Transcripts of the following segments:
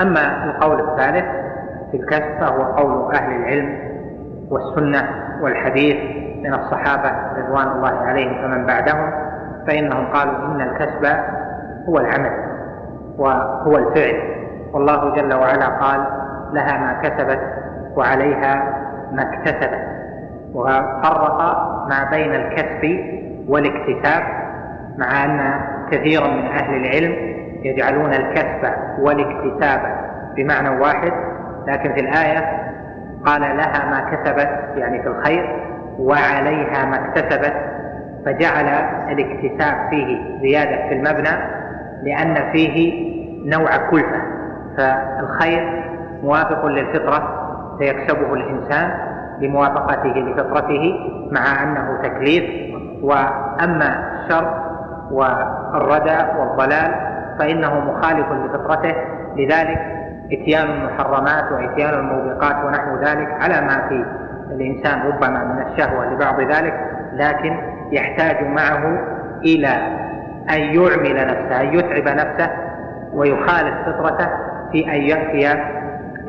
أما القول الثالث في الكسب فهو قول أهل العلم والسنة والحديث من الصحابة رضوان الله عليهم فمن بعدهم فإنهم قالوا إن الكسب هو العمل وهو الفعل. والله جل وعلا قال لها ما كسبت وعليها ما اكتسبت. وفرق ما بين الكسب والاكتساب مع أن كثيرا من أهل العلم يجعلون الكسب والاكتساب بمعنى واحد لكن في الآية قال لها ما كسبت يعني في الخير وعليها ما اكتسبت فجعل الاكتساب فيه زيادة في المبنى لأن فيه نوع كلفة. فالخير موافق للفطرة فيكسبه الإنسان لموافقته لفطرته مع أنه تكليف. وأما الشر والردى والضلال فإنه مخالف لفطرته. لذلك إتيان المحرمات وإتيان الموبقات ونحو ذلك على ما في الإنسان ربما من الشهوة لبعض ذلك لكن يحتاج معه إلى أن يعمل نفسه أن يتعب نفسه ويخالف فطرته في أن يأتي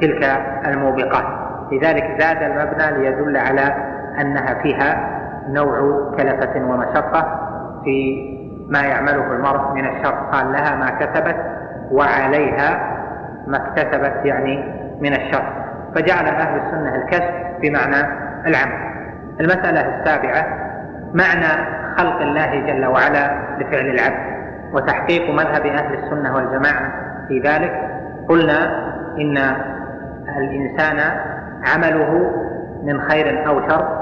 تلك الموبقات. لذلك زاد المبنى ليدل على أنها فيها نوع كلفة ومشقة في ما يعمله المرء من الشر. قال لها ما كسبت وعليها ما اكتسبت يعني من الشر. فجعل أهل السنة الكسب بمعنى العمل. المسألة السابعة معنى خلق الله جل وعلا لفعل العبد وتحقيق مذهب أهل السنة والجماعة في ذلك. قلنا إن الإنسان عمله من خير أو شر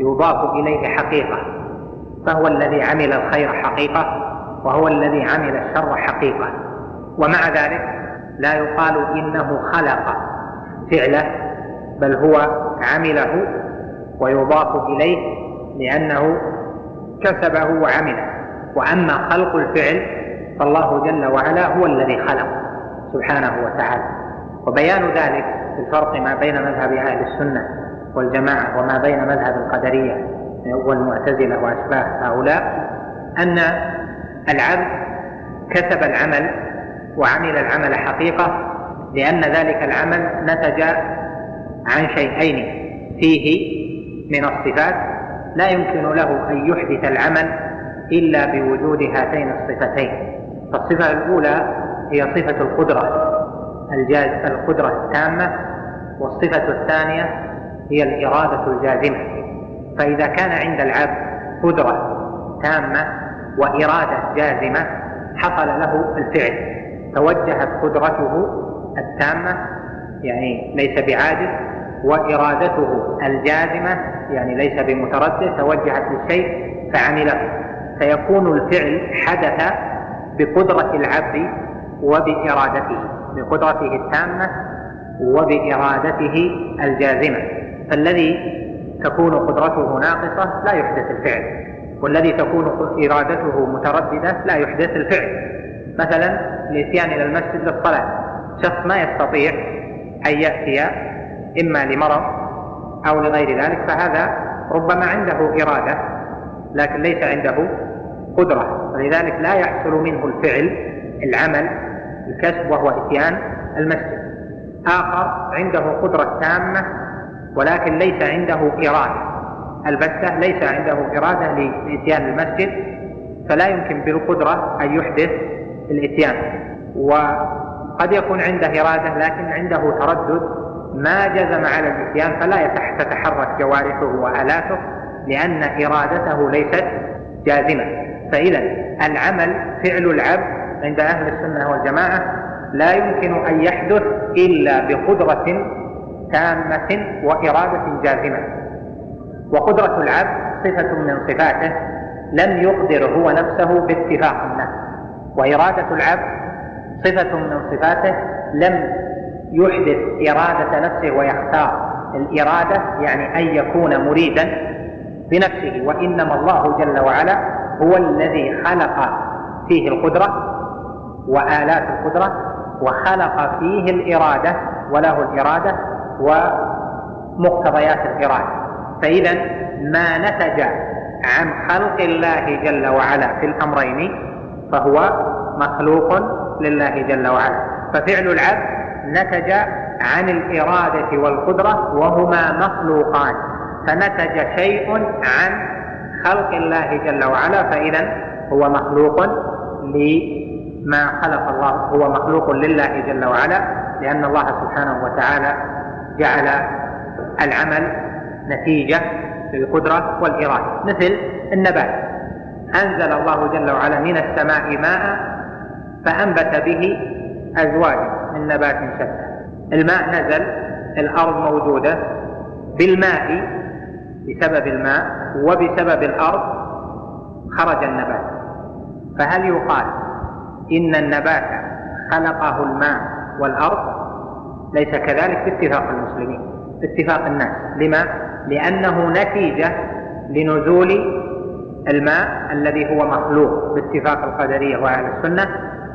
يضاف إليه حقيقة. فهو الذي عمل الخير حقيقة وهو الذي عمل الشر حقيقة. ومع ذلك لا يقال إنه خلق فعله بل هو عمله ويضاف إليه لأنه كسبه وعمله. وأما خلق الفعل فالله جل وعلا هو الذي خلق سبحانه وتعالى. وبيان ذلك الفرق ما بين مذهب أهل السنة والجماعة وما بين مذهب القدرية. والمعتزلة وأشباه هؤلاء أن العبد كسب العمل وعمل العمل حقيقة لأن ذلك العمل نتج عن شيئين فيه من الصفات. لا يمكن له أن يحدث العمل إلا بوجود هاتين الصفتين. فالصفة الأولى هي صفة القدرة الجاز القدرة التامة والصفة الثانية هي الإرادة الجازمة. فإذا كان عند العبد قدرة تامة وإرادة جازمة حصل له الفعل. توجهت قدرته التامة يعني ليس بعاجز وإرادته الجازمة يعني ليس بمتردد توجهت للشيء فعمله فيكون الفعل حدث بقدرة العبد وبإرادته بقدرته التامة وبإرادته الجازمة. فالذي تكون قدرته ناقصة لا يحدث الفعل. والذي تكون إرادته مترددة لا يحدث الفعل. مثلا الاتيان إلى المسجد للصلاة. شخص ما يستطيع أن يأتي إما لمرض أو لغير ذلك فهذا ربما عنده إرادة لكن ليس عنده قدرة. ولذلك لا يحصل منه الفعل العمل الكسب وهو إتيان المسجد. آخر عنده قدرة تامة ولكن ليس عنده إرادة. البتة ليس عنده إرادة لإتيان المسجد فلا يمكن بالقدرة أن يحدث الإتيان. وقد يكون عنده إرادة لكن عنده تردد. ما جزم على الإتيان فلا تتحرك جوارحه وآلاته لأن إرادته ليست جازمة. فإذا العمل فعل العبد عند أهل السنة والجماعة لا يمكن أن يحدث إلا بقدرة تامة وإرادة جازمة. وقدرة العبد صفة من صفاته لم يقدر هو نفسه باتفاق الناس وإرادة العبد صفة من صفاته لم يحدث إرادة نفسه ويختار. الإرادة يعني أن يكون مريدا بنفسه وإنما الله جل وعلا هو الذي خلق فيه القدرة وآلات القدرة وخلق فيه الإرادة وله الإرادة ومقتضيات الإرادة فإذا ما نتج عن خلق الله جل وعلا في الأمرين فهو مخلوق لله جل وعلا. ففعل العبد نتج عن الإرادة والقدرة وهما مخلوقان. فنتج شيء عن خلق الله جل وعلا فإذا هو مخلوق لما خلق الله هو مخلوق لله جل وعلا لأن الله سبحانه وتعالى جعل العمل نتيجة للقدرة والإرادة مثل النبات. أنزل الله جل وعلا من السماء ماء فأنبت به أزواجا من نبات شتى. الماء نزل الأرض موجودة بالماء بسبب الماء وبسبب الأرض خرج النبات. فهل يقال إن النبات خلقه الماء والأرض؟ ليس كذلك باتفاق المسلمين باتفاق الناس. لما؟ لأنه نتيجة لنزول الماء الذي هو مخلوق باتفاق القدرية وأهل السنة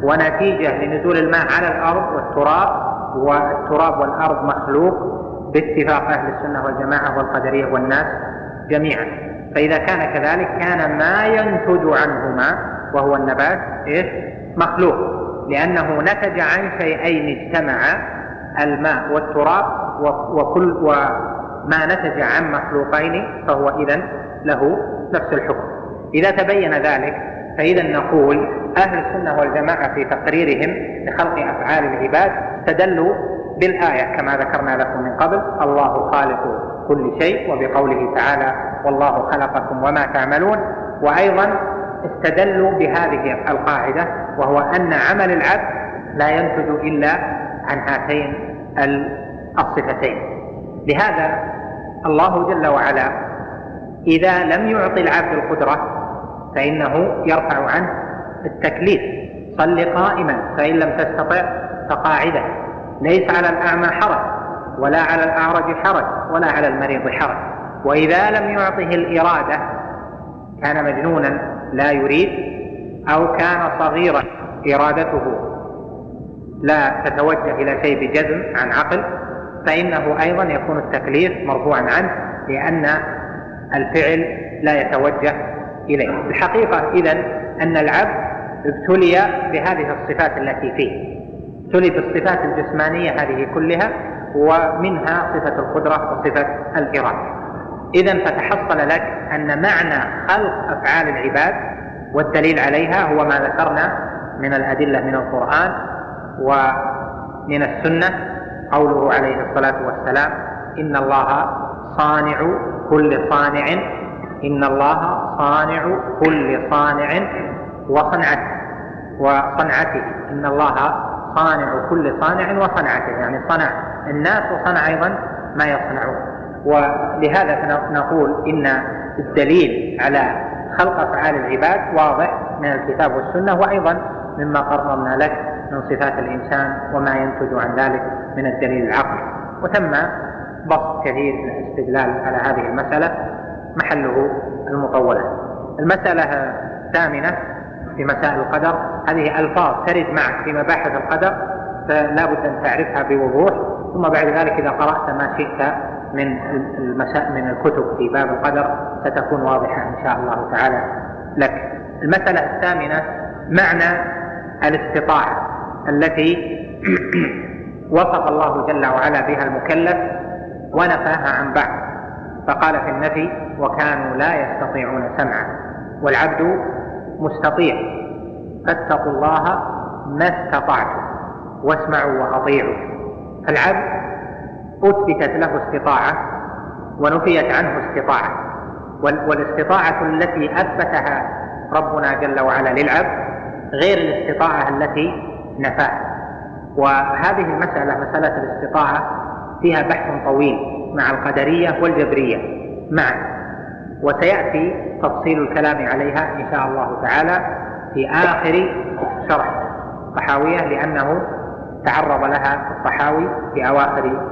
ونتيجة لنزول الماء على الأرض والتراب والتراب والأرض مخلوق باتفاق أهل السنة والجماعة والقدرية والناس جميعا. فإذا كان كذلك كان ما ينتج عنهما وهو النبات إيش؟ مخلوق. لأنه نتج عن شيئين اجتمعا الماء والتراب وكل وما نتج عن مخلوقين فهو إذا له نفس الحكم. إذا تبين ذلك فإذا نقول أهل السنة والجماعة في تقريرهم لخلق أفعال العباد استدلوا بالآية كما ذكرنا لكم من قبل الله خالق كل شيء وبقوله تعالى والله خلقكم وما تعملون. وأيضا استدلوا بهذه القاعدة وهو أن عمل العبد لا ينتج إلا عن هاتين الصفتين. لهذا الله جل وعلا إذا لم يعطي العبد القدرة فإنه يرفع عنه التكليف. صل قائما فإن لم تستطع فقاعدا ليس على الأعمى حرج ولا على الأعرج حرج ولا على المريض حرج. وإذا لم يعطه الإرادة كان مجنونا لا يريد أو كان صغيرا إرادته. لا تتوجه إلى شيء بجزم عن عقل فإنه أيضا يكون التكليف مرفوعا عنه لأن الفعل لا يتوجه إليه. الحقيقة إذا أن العبد ابتلي بهذه الصفات التي فيه. ابتلي بالصفات الجسمانية هذه كلها ومنها صفة القدرة وصفة الإرادة. إذا فتحصل لك أن معنى خلق أفعال العباد والدليل عليها هو ما ذكرنا من الأدلة من القرآن ومن السنة قوله عليه الصلاة والسلام إن الله صانع كل صانع إن الله صانع كل صانع وصنعته وصنعته إن الله صانع كل صانع وصنعته يعني صنع الناس وصنع أيضا ما يصنعون ولهذا نقول إن الدليل على خلق أفعال العباد واضح من الكتاب والسنة وأيضا مما قررنا لك من صفات الإنسان وما ينتج عن ذلك من الدليل العقلي وتم بسط كثير من الاستدلال على هذه المسألة محله المطولة. المسألة الثامنة في مسائل القدر هذه ألفاظ ترد معك في مباحث القدر فلا بد أن تعرفها بوضوح. ثم بعد ذلك إذا قرأت ما شئت من المساء من الكتب في باب القدر ستكون واضحة إن شاء الله تعالى لك. المسألة الثامنة معنى الاستطاعة. التي وصف الله جل وعلا بها المكلف ونفاها عن بعض. فقال في النفي وكانوا لا يستطيعون سمعا والعبد مستطيع فاتقوا الله ما استطعتم واسمعوا وأطيعوا. فالعبد أثبتت له استطاعة ونفيت عنه استطاعة والاستطاعة التي أثبتها ربنا جل وعلا للعبد غير الاستطاعة التي نفاها وهذه المسألة مسألة الاستطاعة فيها بحث طويل مع القدرية والجبرية معا وسيأتي تفصيل الكلام عليها إن شاء الله تعالى في آخر شرح الطحاويه لأنه تعرض لها الطحاوي في أواخر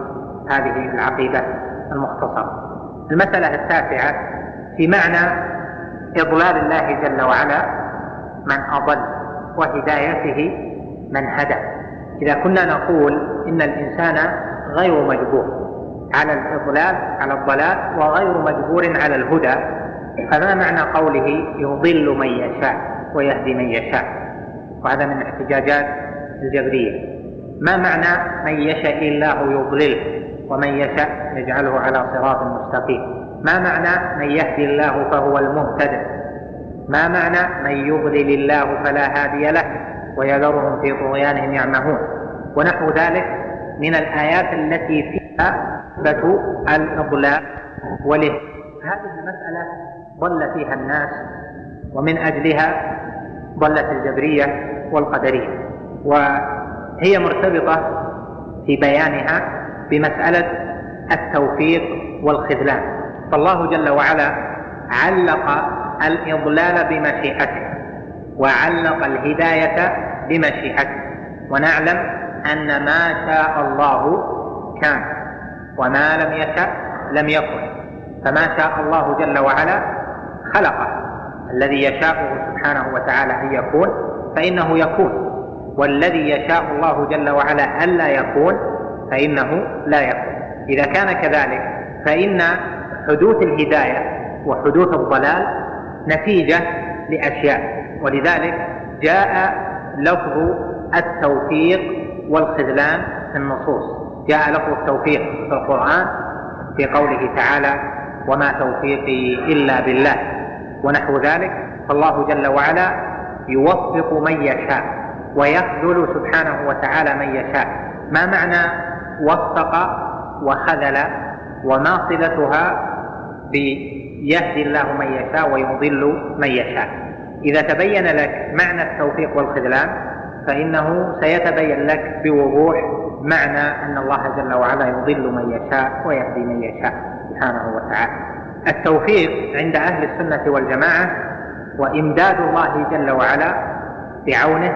هذه العقيدة المختصرة. المسألة التاسعة في معنى إضلال الله جل وعلا من أضل وهدايته من هدى. إذا كنا نقول إن الإنسان غير مجبور على الإضلال على الضلال وغير مجبور على الهدى فما معنى قوله يضل من يشاء ويهدي من يشاء؟ وهذا من احتجاجات الجبرية. ما معنى من يشاء الله يضلله ومن يشاء يجعله على صراط مستقيم؟ ما معنى من يهدي الله فهو المهتد ما معنى من يضلل الله فلا هادي له؟ ويذرهم في طغيانهم يعمهون. ونحو ذلك من الآيات التي فيها إثبات الإضلال واله هذه المسألة ضل فيها الناس ومن أجلها ضلت الجبرية والقدرية. وهي مرتبطة في بيانها بمسألة التوفيق والخذلان. فالله جل وعلا علق الإضلال بمشيئته. وعلق الهداية بمشيئته. ونعلم أن ما شاء الله كان وما لم يشأ لم يكن. فما شاء الله جل وعلا خلقه. الذي يشاءه سبحانه وتعالى أن يكون فإنه يكون. والذي يشاء الله جل وعلا ألا يكون فإنه لا يكون. إذا كان كذلك فإن حدوث الهداية وحدوث الضلال نتيجة لأشياء. ولذلك جاء لفظ التوفيق والخذلان في النصوص. جاء لفظ التوفيق في القرآن في قوله تعالى وما توفيقي إلا بالله. ونحو ذلك فالله جل وعلا يوفق من يشاء ويخذل سبحانه وتعالى من يشاء. ما معنى وفق وخذل؟ وما صلتها بيهدي الله من يشاء ويضل من يشاء؟ إذا تبين لك معنى التوفيق والخذلان فإنه سيتبين لك بوضوح معنى أن الله جل وعلا يضل من يشاء ويهدي من يشاء سبحانه وتعالى. التوفيق عند أهل السنة والجماعة وإمداد الله جل وعلا بعونه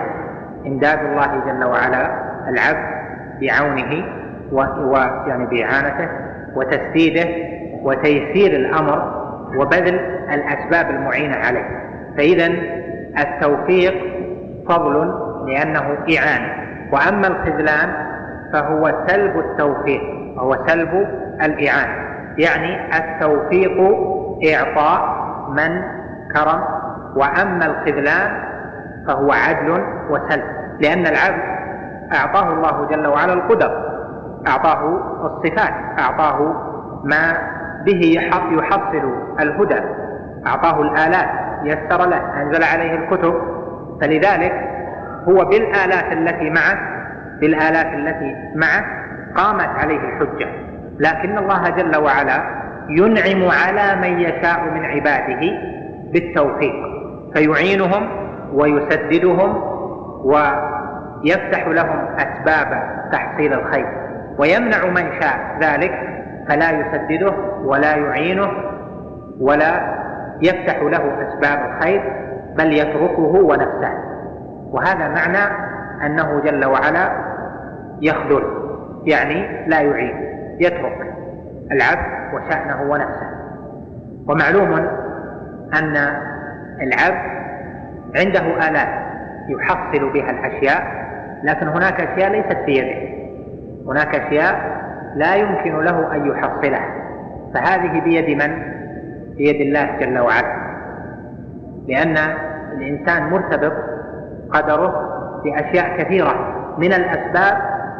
إمداد الله جل وعلا العبد بعونه ويعني بإعانته وتسديده وتيسير الأمر وبذل الأسباب المعينة عليه. فإذا التوفيق فضل لأنه إعانة وأما الخذلان فهو سلب التوفيق وهو سلب الإعانة يعني التوفيق إعطاء من كرم. وأما الخذلان فهو عدل وسلب لأن العبد أعطاه الله جل وعلا القدر أعطاه الصفات أعطاه ما به يحصل الهدى أعطاه الآلات يسر له أنزل عليه الكتب. فلذلك هو بالآلات التي معه بالآلات التي معه قامت عليه الحجة. لكن الله جل وعلا ينعم على من يشاء من عباده بالتوفيق. فيعينهم ويسددهم ويفتح لهم أسباب تحصيل الخير. ويمنع من شاء ذلك فلا يسدده ولا يعينه ولا يفتح له أسباب الخير بل يتركه ونفسه. وهذا معنى أنه جل وعلا يخذل يعني لا يعين يترك العبد وشأنه ونفسه. ومعلوم أن العبد عنده آلات يحصل بها الأشياء لكن هناك أشياء ليست في يده. هناك أشياء لا يمكن له أن يحصلها. فهذه بيد من؟ بيد الله جل وعلا. لأن الإنسان مرتبط قدره بأشياء كثيرة من الأسباب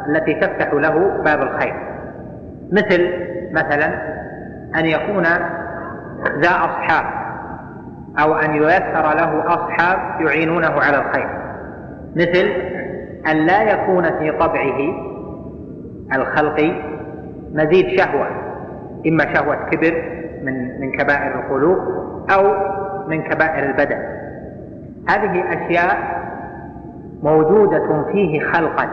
التي تفتح له باب الخير. مثل مثلا أن يكون ذا أصحاب أو أن ييسر له أصحاب يعينونه على الخير. مثل أن لا يكون في طبعه الخلقي مزيد شهوة إما شهوة كبر من كبائر القلوب أو من كبائر البدن. هذه أشياء موجودة فيه خلقا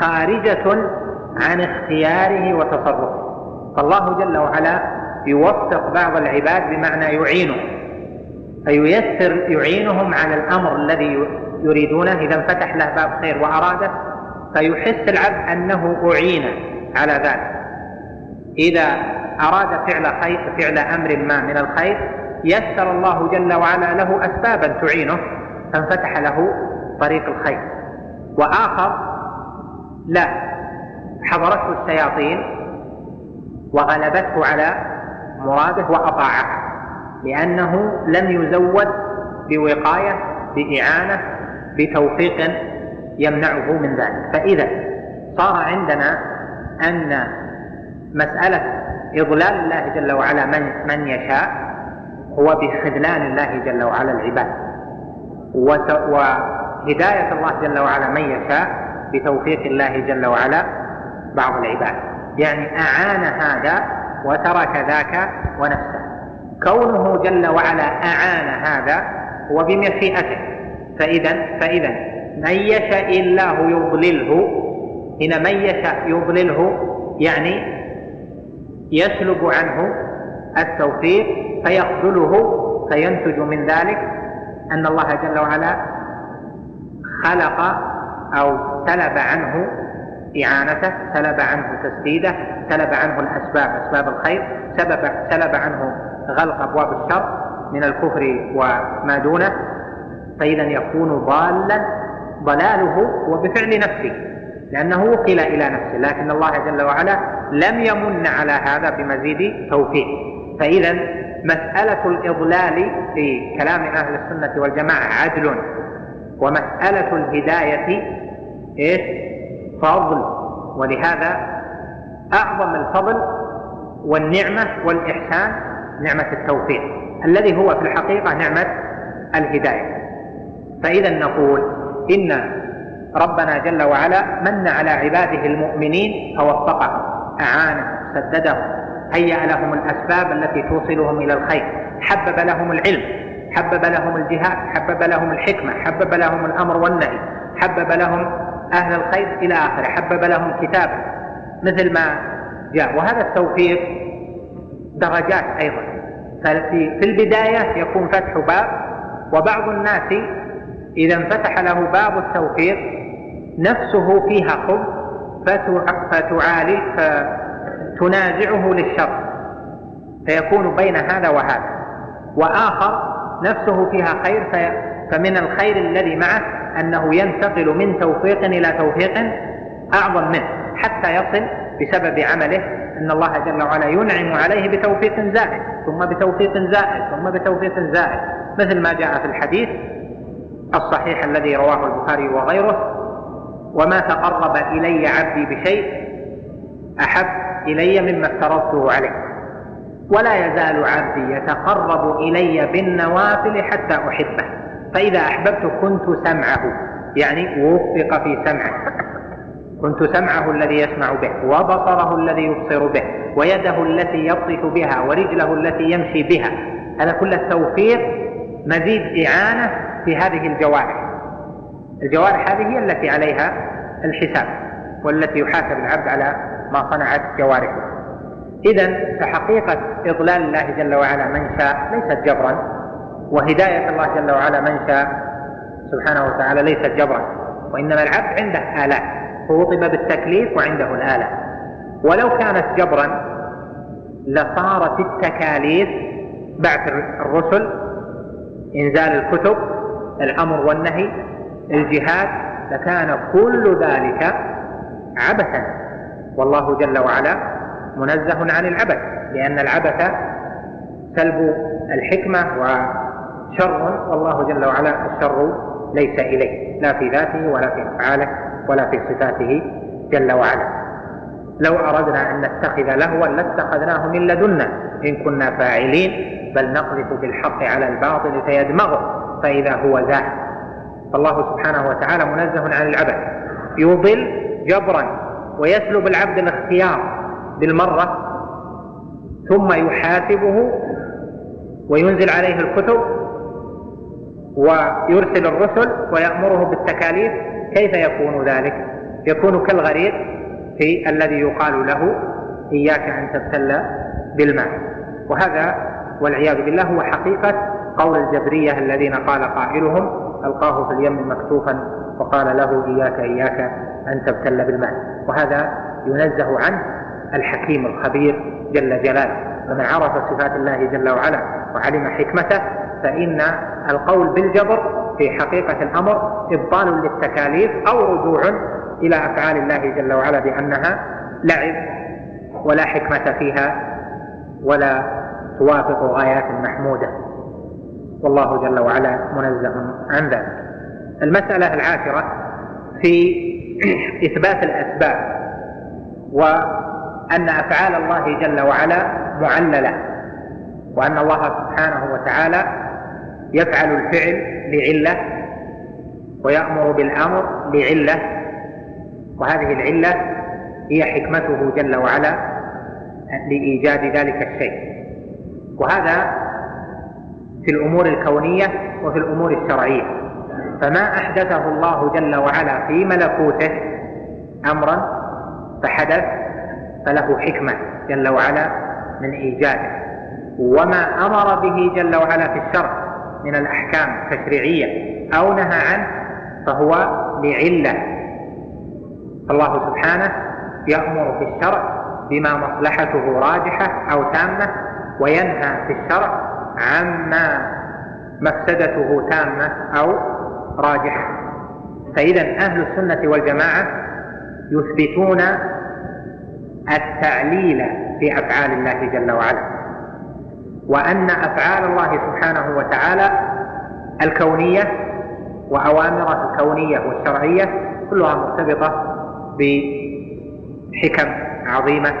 خارجة عن اختياره وتصرفه. فالله جل وعلا يوفق بعض العباد بمعنى يعينه فييسر يعينهم على الأمر الذي يريدونه. إذا انفتح له باب خير وأراده فيحس العبد أنه أعين على ذلك. إذا أراد فعل خير فعل أمر ما من الخير يسر الله جل وعلا له أسبابا تعينه فانفتح له طريق الخير. وآخر لا حضرته الشياطين وغلبته على مراده وأطاعه لأنه لم يزود بوقاية بإعانة بتوفيق يمنعه من ذلك. فإذا صار عندنا أن مسألة إضلال الله جل وعلا من, من يشاء هو بخذلان الله جل وعلا العباد. وهداية الله جل وعلا من يشاء بتوفيق الله جل وعلا بعض العباد. يعني أعان هذا وترك ذاك ونفسه. كونه جل وعلا أعان هذا هو بمشيئته. فإذا فإذا من يشاء الله يضلله. هنا من يشاء يضلله يعني يسلب عنه التوفيق فيخذله فينتج من ذلك أن الله جل وعلا خلق أو سلب عنه إعانته سلب عنه تسديده سلب عنه الأسباب أسباب الخير سبب سلب عنه غلق أبواب الشر من الكفر وما دونه. فإذا يكون ضالا ضلاله هو بفعل نفسه لأنه وكل إلى نفسه لكن الله جل وعلا لم يمن على هذا بمزيد توفيق. فإذا مسألة الإضلال في كلام أهل السنة والجماعة عدل ومسألة الهداية إيش؟ فضل. ولهذا أعظم الفضل والنعمة والإحسان نعمة التوفيق. الذي هو في الحقيقة نعمة الهداية. فإذا نقول إن ربنا جل وعلا من على عباده المؤمنين فوفقهم. أعانهم سددهم هيأ لهم الأسباب التي توصلهم إلى الخير. حبب لهم العلم حبب لهم الجهاد حبب لهم الحكمة حبب لهم الأمر والنهي حبب لهم أهل الخير إلى آخره حبب لهم كتابه مثل ما جاء. وهذا التوفيق درجات أيضا. ففي في البداية يكون فتح باب وبعض الناس إذا انفتح له باب التوفيق نفسه فيها خب فتعالي فتنازعه للشر. فيكون بين هذا وهذا. وآخر نفسه فيها خير فمن الخير الذي معه أنه ينتقل من توفيق إلى توفيق أعظم منه حتى يصل بسبب عمله أن الله جل وعلا ينعم عليه بتوفيق زائد ثم بتوفيق زائد ثم بتوفيق زائد. مثل ما جاء في الحديث الصحيح الذي رواه البخاري وغيره وما تقرب إلي عبدي بشيء أحب إلي مما افترضته عليه. ولا يزال عبدي يتقرب إلي بالنوافل حتى أحبه. فإذا أحببت كنت سمعه. يعني وفق في سمعه. كنت سمعه الذي يسمع به وبصره الذي يبصر به ويده التي يبطش بها ورجله التي يمشي بها. هذا كل التوفيق مزيد إعانة في هذه الجوارح الجوارح هذه هي التي عليها الحساب والتي يحاسب العبد على ما صنعت جوارحه. إذا فحقيقة إضلال الله جل وعلا من شاء ليست جبرا وهداية الله جل وعلا من شاء سبحانه وتعالى ليست جبرا وإنما العبد عنده آلات فوطب بالتكليف وعنده الآلة. ولو كانت جبرا لصارت التكاليف بعث الرسل إنزال الكتب الأمر والنهي الجهاد لكان كل ذلك عبثا. والله جل وعلا منزه عن العبث لأن العبث سلب الحكمة وشر. والله جل وعلا الشر ليس إليه لا في ذاته ولا في أفعاله ولا في صفاته جل وعلا. لو أردنا أن نتخذ لهوا لاتخذناه من لدنا إن كنا فاعلين بل نقذف بالحق على الباطل فيدمغه فإذا هو زاهد. فالله سبحانه وتعالى منزه عن العبث. يضل جبرا ويسلب العبد الاختيار بالمرة ثم يحاسبه وينزل عليه الكتب ويرسل الرسل ويأمره بالتكاليف. كيف يكون ذلك؟ يكون كالغريق في الذي يقال له إياك أن تبتل بالماء. وهذا والعياذ بالله هو حقيقة قول الجبرية الذين قال قائلهم ألقاه في اليم مكتوفا وقال له إياك إياك أن تبتل بالماء. وهذا ينزه عنه الحكيم الخبير جل جلاله. فمن عرف صفات الله جل وعلا وعلم حكمته فإن القول بالجبر في حقيقة الأمر إبطال للتكاليف أو رجوع إلى أفعال الله جل وعلا بأنها لعب ولا حكمة فيها ولا توافق غايات محمودة. والله جل وعلا منزه عن ذلك. المسألة العاشرة في إثبات الأسباب وأن أفعال الله جل وعلا معللة وأن الله سبحانه وتعالى يفعل الفعل لعلة ويأمر بالأمر لعلة وهذه العلة هي حكمته جل وعلا لإيجاد ذلك الشيء. وهذا في الأمور الكونية وفي الأمور الشرعية. فما أحدثه الله جل وعلا في ملكوته أمرا فحدث فله حكمة جل وعلا من إيجاده. وما أمر به جل وعلا في الشرع من الأحكام التشريعية أو نهى عنه فهو لعلة. الله سبحانه يأمر في الشرع بما مصلحته راجحة أو تامة وينهى في الشرع عما مفسدته تامة أو راجحة. فإذا أهل السنة والجماعة يثبتون التعليل في أفعال الله جل وعلا وأن أفعال الله سبحانه وتعالى الكونية وأوامره الكونية والشرعية كلها مرتبطة بحكم عظيمة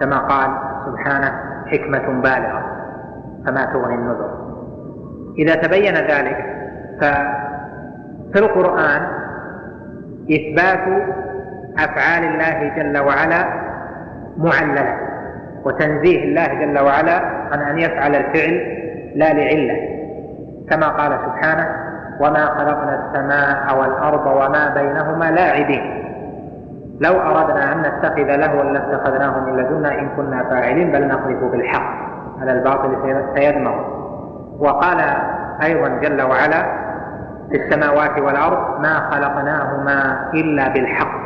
كما قال سبحانه حكمة بالغة. فما تغني النذر. إذا تبين ذلك ففي القرآن إثبات أفعال الله جل وعلا معللة وتنزيه الله جل وعلا عن أن يفعل الفعل لا لعلة. كما قال سبحانه وما خلقنا السماء والأرض وما بينهما لاعبين. لو أردنا أن نتخذ لهوا لاتخذناه من لدنا إن كنا فاعلين بل نقذف بالحق. على الباطل فيدمغ وقال أيضا جل وعلا في السماوات والأرض ما خلقناهما إلا بالحق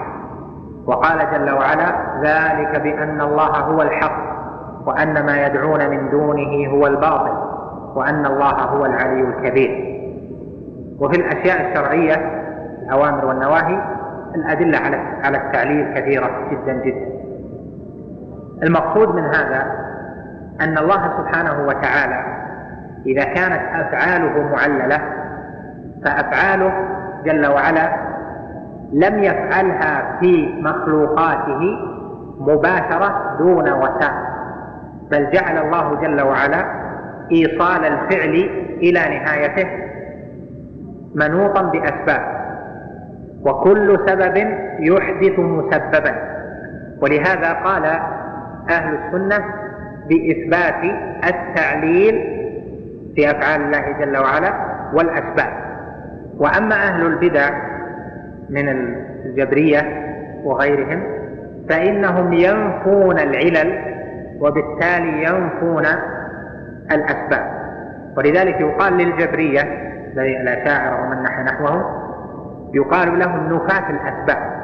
وقال جل وعلا ذلك بأن الله هو الحق وأن ما يدعون من دونه هو الباطل وأن الله هو العلي الكبير وفي الأشياء الشرعية الأوامر والنواهي الأدلة على على التعليل كثيرة جدا جدا. المقصود من هذا أن الله سبحانه وتعالى إذا كانت أفعاله معللة فأفعاله جل وعلا لم يفعلها في مخلوقاته مباشرة دون وسائل بل جعل الله جل وعلا إيصال الفعل إلى نهايته منوطا بأسباب وكل سبب يحدث مسببا ولهذا قال أهل السنة بإثبات التعليل في أفعال الله جل وعلا والأسباب. وأما أهل البدع من الجبرية وغيرهم فإنهم ينفون العلل وبالتالي ينفون الأسباب. ولذلك يقال للجبرية الأشاعرة ومن نحى نحوهم يقال لهم نفاة الأسباب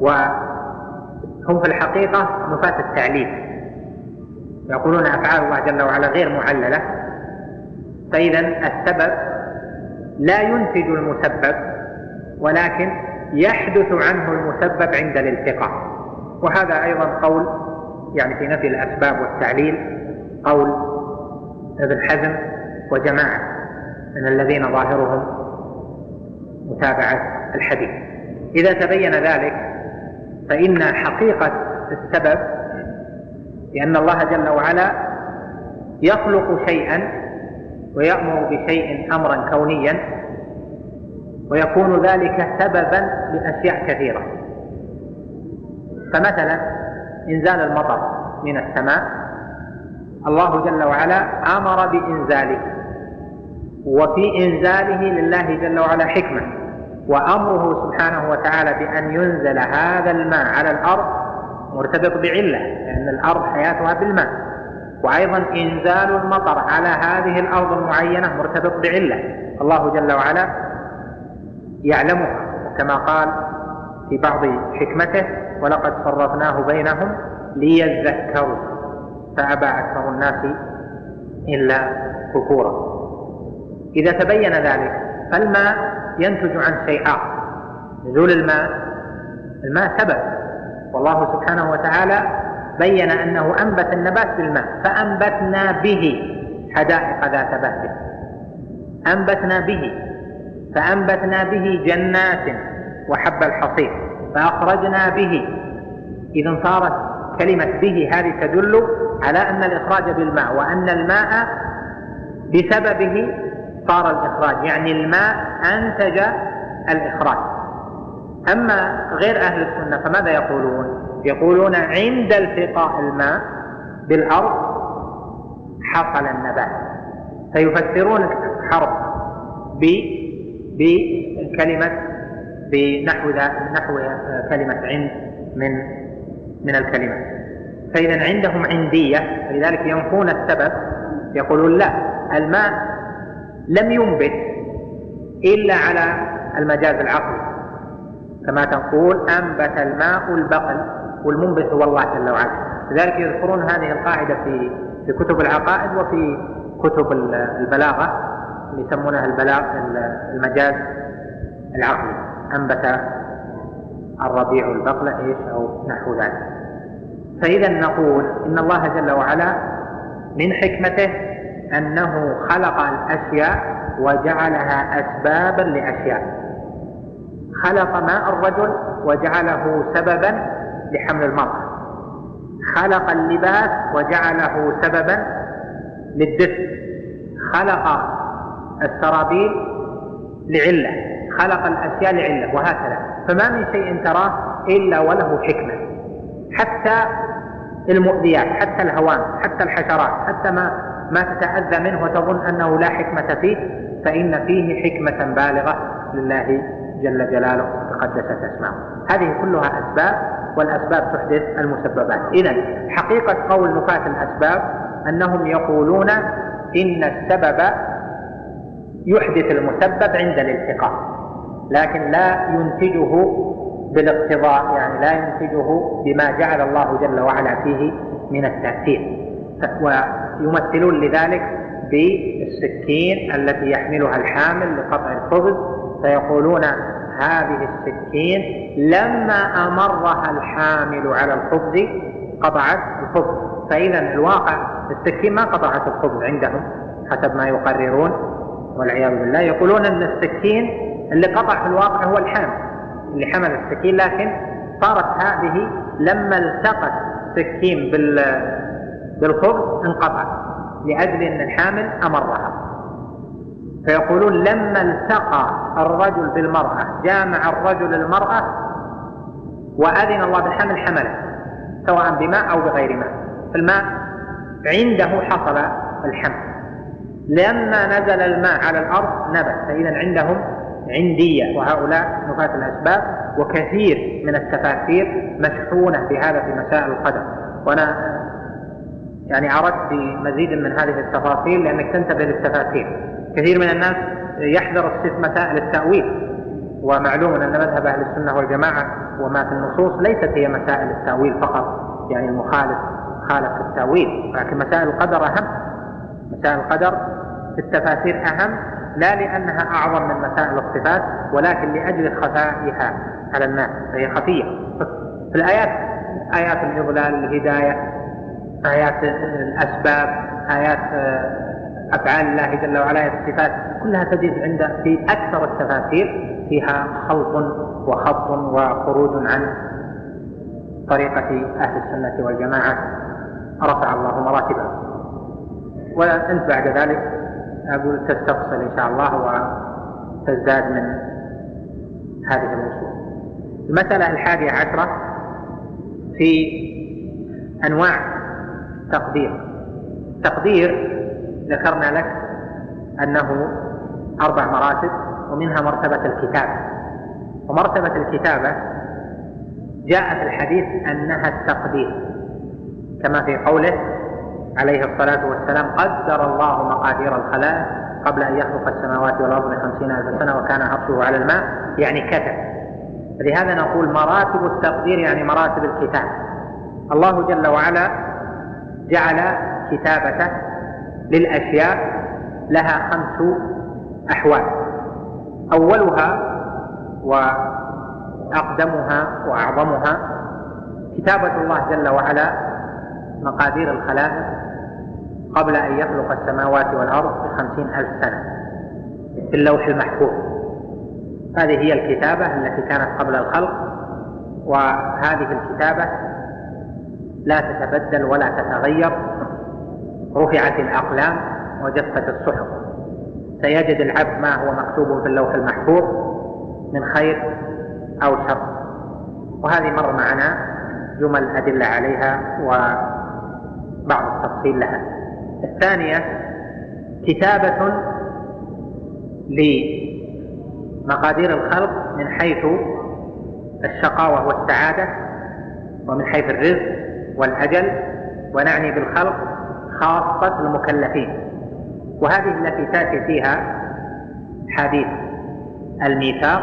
وهم في الحقيقة نفاة التعليل. يقولون أفعال الله جل وعلا غير معللة فإذا السبب لا ينتج المسبب ولكن يحدث عنه المسبب عند الالتقاء. وهذا أيضا قول يعني في نفي الأسباب والتعليل قول ابن حزم وجماعة من الذين ظاهرهم متابعة الحديث. إذا تبين ذلك فإن حقيقة السبب لأن الله جل وعلا يخلق شيئا ويأمر بشيء أمرا كونيا ويكون ذلك سببا لأشياء كثيرة. فمثلا إنزال المطر من السماء الله جل وعلا أمر بإنزاله وفي إنزاله لله جل وعلا حكمة وأمره سبحانه وتعالى بأن ينزل هذا الماء على الأرض مرتبط بعلة لأن الأرض حياتها بالماء. وأيضا إنزال المطر على هذه الأرض المعينة مرتبط بعلة. الله جل وعلا يعلمها. كما قال في بعض حكمته ولقد صرفناه بينهم ليذكروا. فأبى أكثر الناس إلا كفورا. إذا تبين ذلك فالماء ينتج عن شيء آخر. نزول الماء الماء سبب. والله سبحانه وتعالى بين أنه أنبت النبات بالماء فأنبتنا به حدائق ذات بهجة أنبتنا به فأنبتنا به جنات وحب الحصير فأخرجنا به. إذا صارت كلمة به هذه تدل على أن الإخراج بالماء وأن الماء بسببه صار الإخراج يعني الماء أنتج الإخراج. أما غير أهل السنة فماذا يقولون؟ يقولون عند التقاء الماء بالأرض حصل النبات. فيفسرون الحرف بكلمة بنحو نحو كلمة عند من من الكلمة. فإذا عندهم عندية فلذلك ينفون السبب يقولون لا الماء لم ينبت إلا على المجاز العقلي. كما تقول أنبت الماء البقل والمنبت هو الله جل وعلا. لذلك يذكرون هذه القاعدة في في كتب العقائد وفي كتب البلاغة يسمونها البلاغ المجاز العقلي. أنبت الربيع البقل إيش؟ أو نحو ذلك. فإذا نقول إن الله جل وعلا من حكمته أنه خلق الأشياء وجعلها اسبابا لأشياء. خلق ماء الرجل وجعله سببا لحمل المرأة. خلق اللباس وجعله سببا للدفء. خلق السرابيل لعلة. خلق الأشياء لعلة وهكذا. فما من شيء تراه إلا وله حكمة. حتى المؤذيات حتى الهوام حتى الحشرات حتى ما ما تتأذى منه وتظن أنه لا حكمة فيه فإن فيه حكمة بالغة لله جل جلاله تقدست أسماؤه هذه كلها أسباب والأسباب تحدث المسببات. إذا حقيقة قول نفاة الأسباب أنهم يقولون إن السبب يحدث المسبب عند الالتقاء لكن لا ينتجه بالاقتضاء يعني لا ينتجه بما جعل الله جل وعلا فيه من التأثير. ويمثلون لذلك بالسكين التي يحملها الحامل لقطع الخبز فيقولون هذه السكين لما أمرها الحامل على الخبز قطعت الخبز. فإذا الواقع السكين ما قطعت الخبز عندهم حسب ما يقررون والعياذ بالله. يقولون أن السكين اللي قطع في الواقع هو الحامل اللي حمل السكين لكن صارت هذه لما التقت سكين بال بالخبز انقطع لأجل أن الحامل أمرها. فيقولون لما التقى الرجل بالمرأة جامع الرجل المرأة وأذن الله بالحمل حمله سواء بماء أو بغير ماء. الماء عنده حصل الحمل. لما نزل الماء على الأرض نبت فإذا عندهم عندية. وهؤلاء نفاة الأسباب وكثير من التفاسير مشحونة بهذا في مسائل القدر. وأنا يعني أردت بمزيد من هذه التفاصيل لأنك تنتبه للتفاسير. كثير من الناس يحذر مسائل التأويل ومعلوم أن مذهب أهل السنة والجماعة وما في النصوص ليست هي مسائل التأويل فقط يعني المخالف خالف في التأويل لكن مسائل القدر أهم مسائل القدر في التفاسير أهم لا لأنها أعظم من مسائل الصفات ولكن لأجل خفائها على الناس فهي خفية. في الآيات آيات الإضلال الهداية آيات الأسباب آيات أفعال الله جل وعلا الصفات كلها تجد عند في أكثر التفاسير فيها خلط وخط وخروج عن طريقة أهل السنة والجماعة. رفع الله مراتبهم وأنت بعد ذلك أقول تستفصل إن شاء الله وتزداد من هذه الوصول. المسألة الحادية عشرة في أنواع تقدير. تقدير ذكرنا لك أنه أربع مراتب ومنها مرتبة الكتابة. ومرتبة الكتابة جاء في الحديث أنها التقدير. كما في قوله عليه الصلاة والسلام قدر الله مقادير الخلائق قبل أن يخلق السماوات والأرض بخمسين ألف سنة وكان عرشه على الماء. يعني كتب. لهذا نقول مراتب التقدير يعني مراتب الكتاب. الله جل وعلا جعل كتابته للأشياء لها خمس أحوال. أولها وأقدمها وأعظمها كتابة الله جل وعلا مقادير الخلائق قبل أن يخلق السماوات والأرض بخمسين ألف سنة في اللوح المحفوظ. هذه هي الكتابة التي كانت قبل الخلق وهذه الكتابة لا تتبدل ولا تتغير. رفعت الأقلام وجفت الصحف. سيجد العبد ما هو مكتوب في اللوح المحفوظ من خير أو شر. وهذه مر معنا جمل أدلة عليها وبعض التفصيل لها. الثانية كتابة لمقادير الخلق من حيث الشقاوة والسعادة ومن حيث الرزق والأجل. ونعني بالخلق خاصة المكلفين. وهذه التي تأتي فيها حديث الميثاق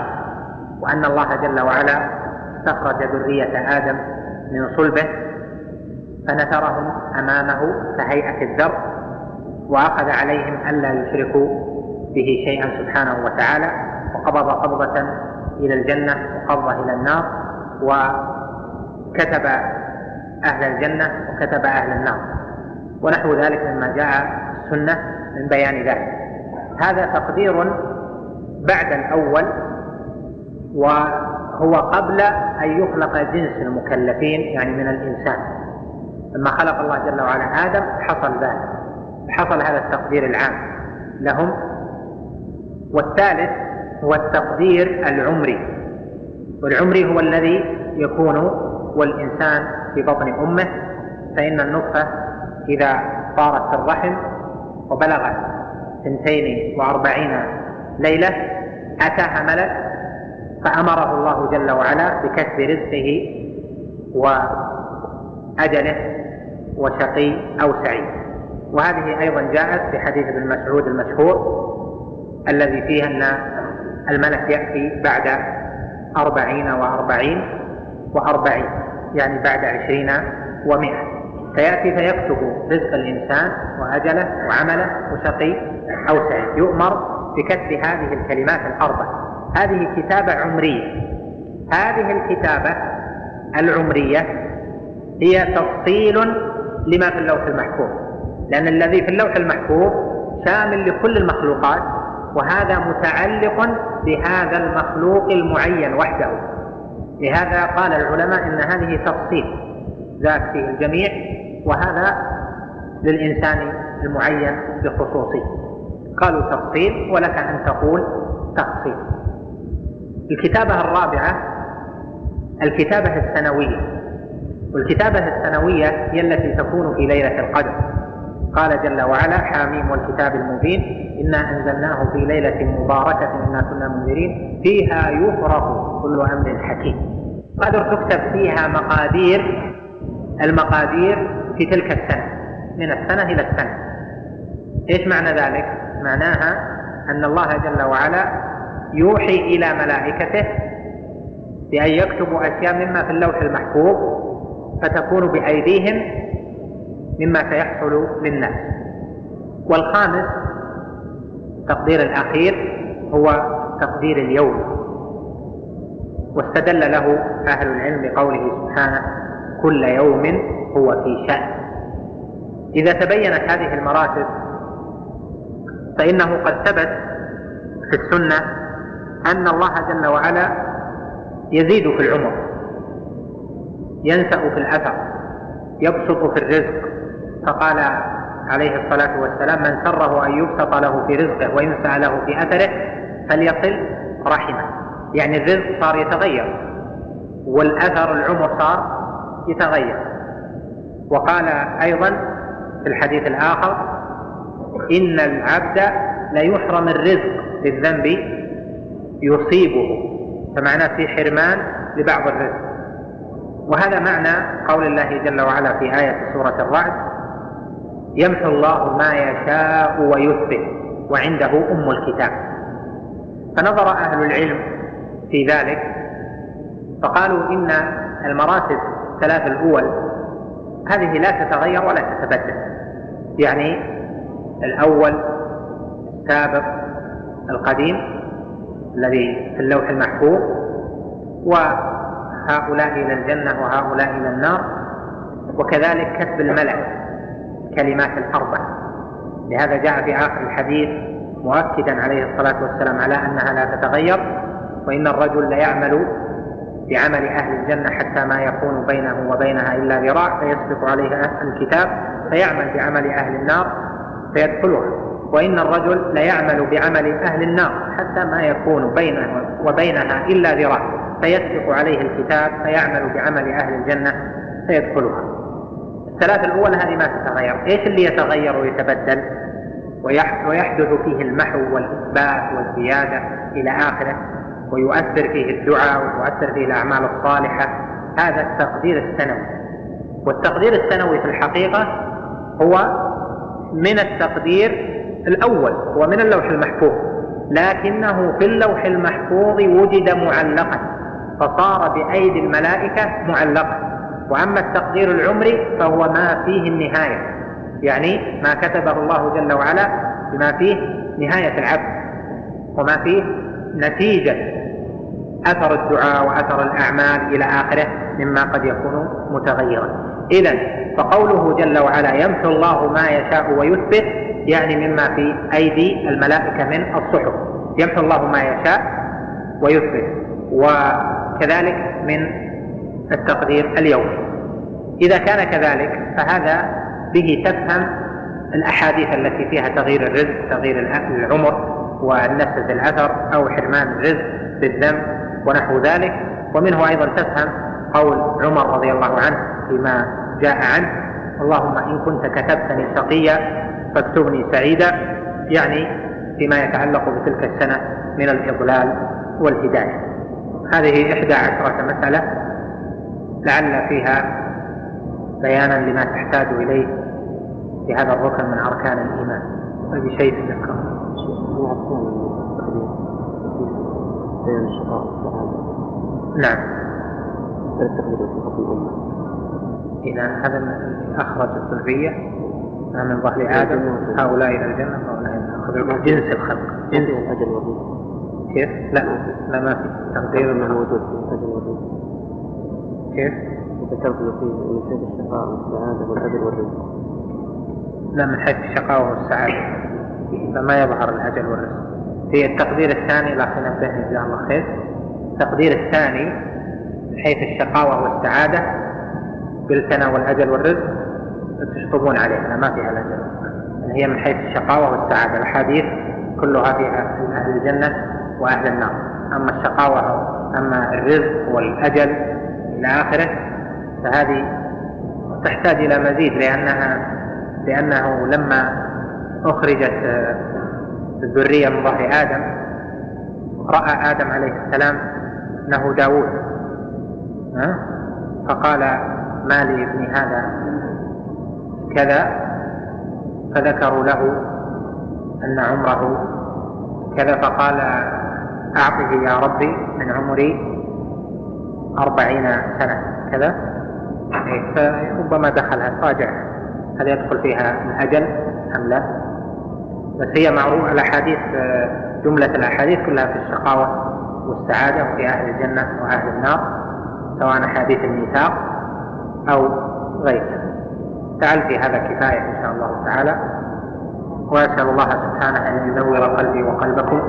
وأن الله جل وعلا استخرج ذرية آدم من صلبه فنثرهم أمامه كهيئة الذر وأخذ عليهم ألا يشركوا به شيئا سبحانه وتعالى وقبض قبضة إلى الجنة وقبضة إلى النار وكتب أهل الجنة وكتب أهل النار. ونحو ذلك مما جاء السنة من بيان ذلك. هذا تقدير بعد الأول وهو قبل أن يخلق جنس المكلفين يعني من الإنسان. لما خلق الله جل وعلا آدم حصل ذلك. حصل هذا التقدير العام لهم. والثالث هو التقدير العمري. والعمري هو الذي يكون والإنسان في بطن أمه فإن النطفة إذا صارت في الرحم وبلغت اثنتين وأربعين ليلة أتاها ملك فأمره الله جل وعلا بكتب رزقه وأجله وشقي أو سعيد. وهذه أيضا جاءت في حديث ابن مسعود المشهور الذي فيه أن الملك يأتي بعد أربعين وأربعين وأربعين يعني بعد عشرين ومئة. فيأتي فيكتب رزق الإنسان وأجله وعمله وشقي أو سعيد. يؤمر بكتب هذه الكلمات الأربع. هذه كتابة عمرية. هذه الكتابة العمرية هي تفصيل لما في اللوح المحفوظ. لأن الذي في اللوح المحفوظ شامل لكل المخلوقات وهذا متعلق بهذا المخلوق المعين وحده. لهذا قال العلماء إن هذه تفصيل. ذاك فيه الجميع. وهذا للإنسان المعين بخصوصه قالوا تفصيل ولك أن تقول تفصيل الكتابة الرابعة الكتابة السنوية. والكتابة السنوية هي التي تكون في ليلة القدر. قال جل وعلا حاميم والكتاب المبين إنا أنزلناه في ليلة مباركة إنا كنا منذرين. فيها يفرق كل أمر حكيم. قدر تكتب فيها مقادير المقادير في تلك السنة من السنة إلى السنة. إيش معنى ذلك؟ معناها أن الله جل وعلا يوحي إلى ملائكته بأن يكتبوا أشياء مما في اللوح المحفوظ فتكون بأيديهم مما سيحصل للناس. والخامس التقدير الأخير هو تقدير اليوم. واستدل له أهل العلم بقوله سبحانه كل يوم هو في شأن. إذا تبينت هذه المراتب فإنه قد ثبت في السنة أن الله جل وعلا يزيد في العمر ينسأ في الأثر يبسط في الرزق. فقال عليه الصلاة والسلام من سره أن يبسط له في رزقه وينسى له في أثره فليصل رحمه. يعني الرزق صار يتغير والأثر العمر صار يتغير. وقال أيضا في الحديث الآخر إن العبد ليحرم الرزق بالذنب يصيبه فمعناه في حرمان لبعض الرزق. وهذا معنى قول الله جل وعلا في آية سورة الرعد يمحو الله ما يشاء ويثبت وعنده أم الكتاب. فنظر أهل العلم في ذلك فقالوا إن المراتب الثلاث الأول هذه لا تتغير ولا تتبدل. يعني الأول السابق القديم الذي في اللوح المحفوظ وهؤلاء إلى الجنة وهؤلاء إلى النار وكذلك كتب الملك الكلمات الأربع لهذا جاء في آخر الحديث مؤكدا عليه الصلاة والسلام على أنها لا تتغير وإن الرجل ليعمل بعمل أهل الجنة حتى ما يكون بينه وبينها إلا ذراع فيسبق عليها الكتاب فيعمل بعمل أهل النار فيدخلها. وإن الرجل ليعمل بعمل أهل النار حتى ما يكون بينه وبينها إلا ذراع فيسبق عليه الكتاب فيعمل بعمل أهل الجنة فيدخلها. الثلاثة الأولى هذه ما تتغير. إيش اللي يتغير ويتبدل؟ ويحدث فيه المحو والإثبات والزيادة إلى آخره. ويؤثر فيه الدعاء ويؤثر فيه الأعمال الصالحة. هذا التقدير السنوي. والتقدير السنوي في الحقيقة هو من التقدير الأول هو من اللوح المحفوظ. لكنه في اللوح المحفوظ وجد معلقا فصار بأيدي الملائكة معلقا. وأما التقدير العمري فهو ما فيه النهاية. يعني ما كتبه الله جل وعلا بما فيه نهاية العبد وما فيه نتيجة أثر الدعاء وأثر الأعمال إلى آخره مما قد يكون متغيرا. إذا فقوله جل وعلا يمحو الله ما يشاء ويثبت يعني مما في أيدي الملائكة من الصحف. يمحو الله ما يشاء ويثبت وكذلك من التقدير اليومي إذا كان كذلك فهذا به تفهم الأحاديث التي فيها تغيير الرزق تغيير العمر والنفس الأثر أو حرمان الرزق بالذنب ونحو ذلك. ومنه أيضا تفهم قول عمر رضي الله عنه فيما جاء عنه. اللهم إن كنت كتبتني شقيا فاكتبني سعيدا. يعني فيما يتعلق بتلك السنة من الإضلال والهداية. هذه إحدى عشرة مسألة لعل فيها بيانا لما تحتاج إليه في هذا الركن من أركان الإيمان. بشيء تذكر نعم. التقدير. في الأمة إذا هذا أخرج الصلبية من ظهر آدم هؤلاء إلى الجنة وهؤلاء إلى جنس الخلق. جنس الأجل والرزق كيف؟ لا لا ما في. تقدير انه موجود في الاجل والرزق كيف؟ ذكرت فيه من حيث الشقاء والسعاده والاجل والرزق لا من حيث الشقاوة والسعادة. فما يظهر الأجل والرزق. في التقدير الثاني لكن نبهني جزاه الله خير. التقدير الثاني من حيث الشقاوة والسعادة بالسنة والأجل والرزق تشطبون عليها ما فيها الأجل هي من حيث الشقاوة والسعادة. الأحاديث كلها فيها أهل الجنة وأهل النار. أما الشقاوة أما الرزق والأجل إلى آخره فهذه تحتاج إلى مزيد لأنها لأنه لما أخرجت الذرية من ظهر آدم رأى آدم عليه السلام أنه داود فقال ما لي ابن هذا؟ كذا. فذكروا له أن عمره كذا فقال أعطه يا ربي من عمري أربعين سنة. كذا؟ إيه، فربما دخلها راجع هل يدخل فيها الأجل أم لا؟ بس هي معروفة الأحاديث جملة الأحاديث كلها في الشقاوة والسعادة وفي أهل الجنة وأهل النار سواء أحاديث الميثاق أو غيرها تعال في هذا كفاية إن شاء الله تعالى. وأسأل الله سبحانه أن ينور قلبي وقلبكم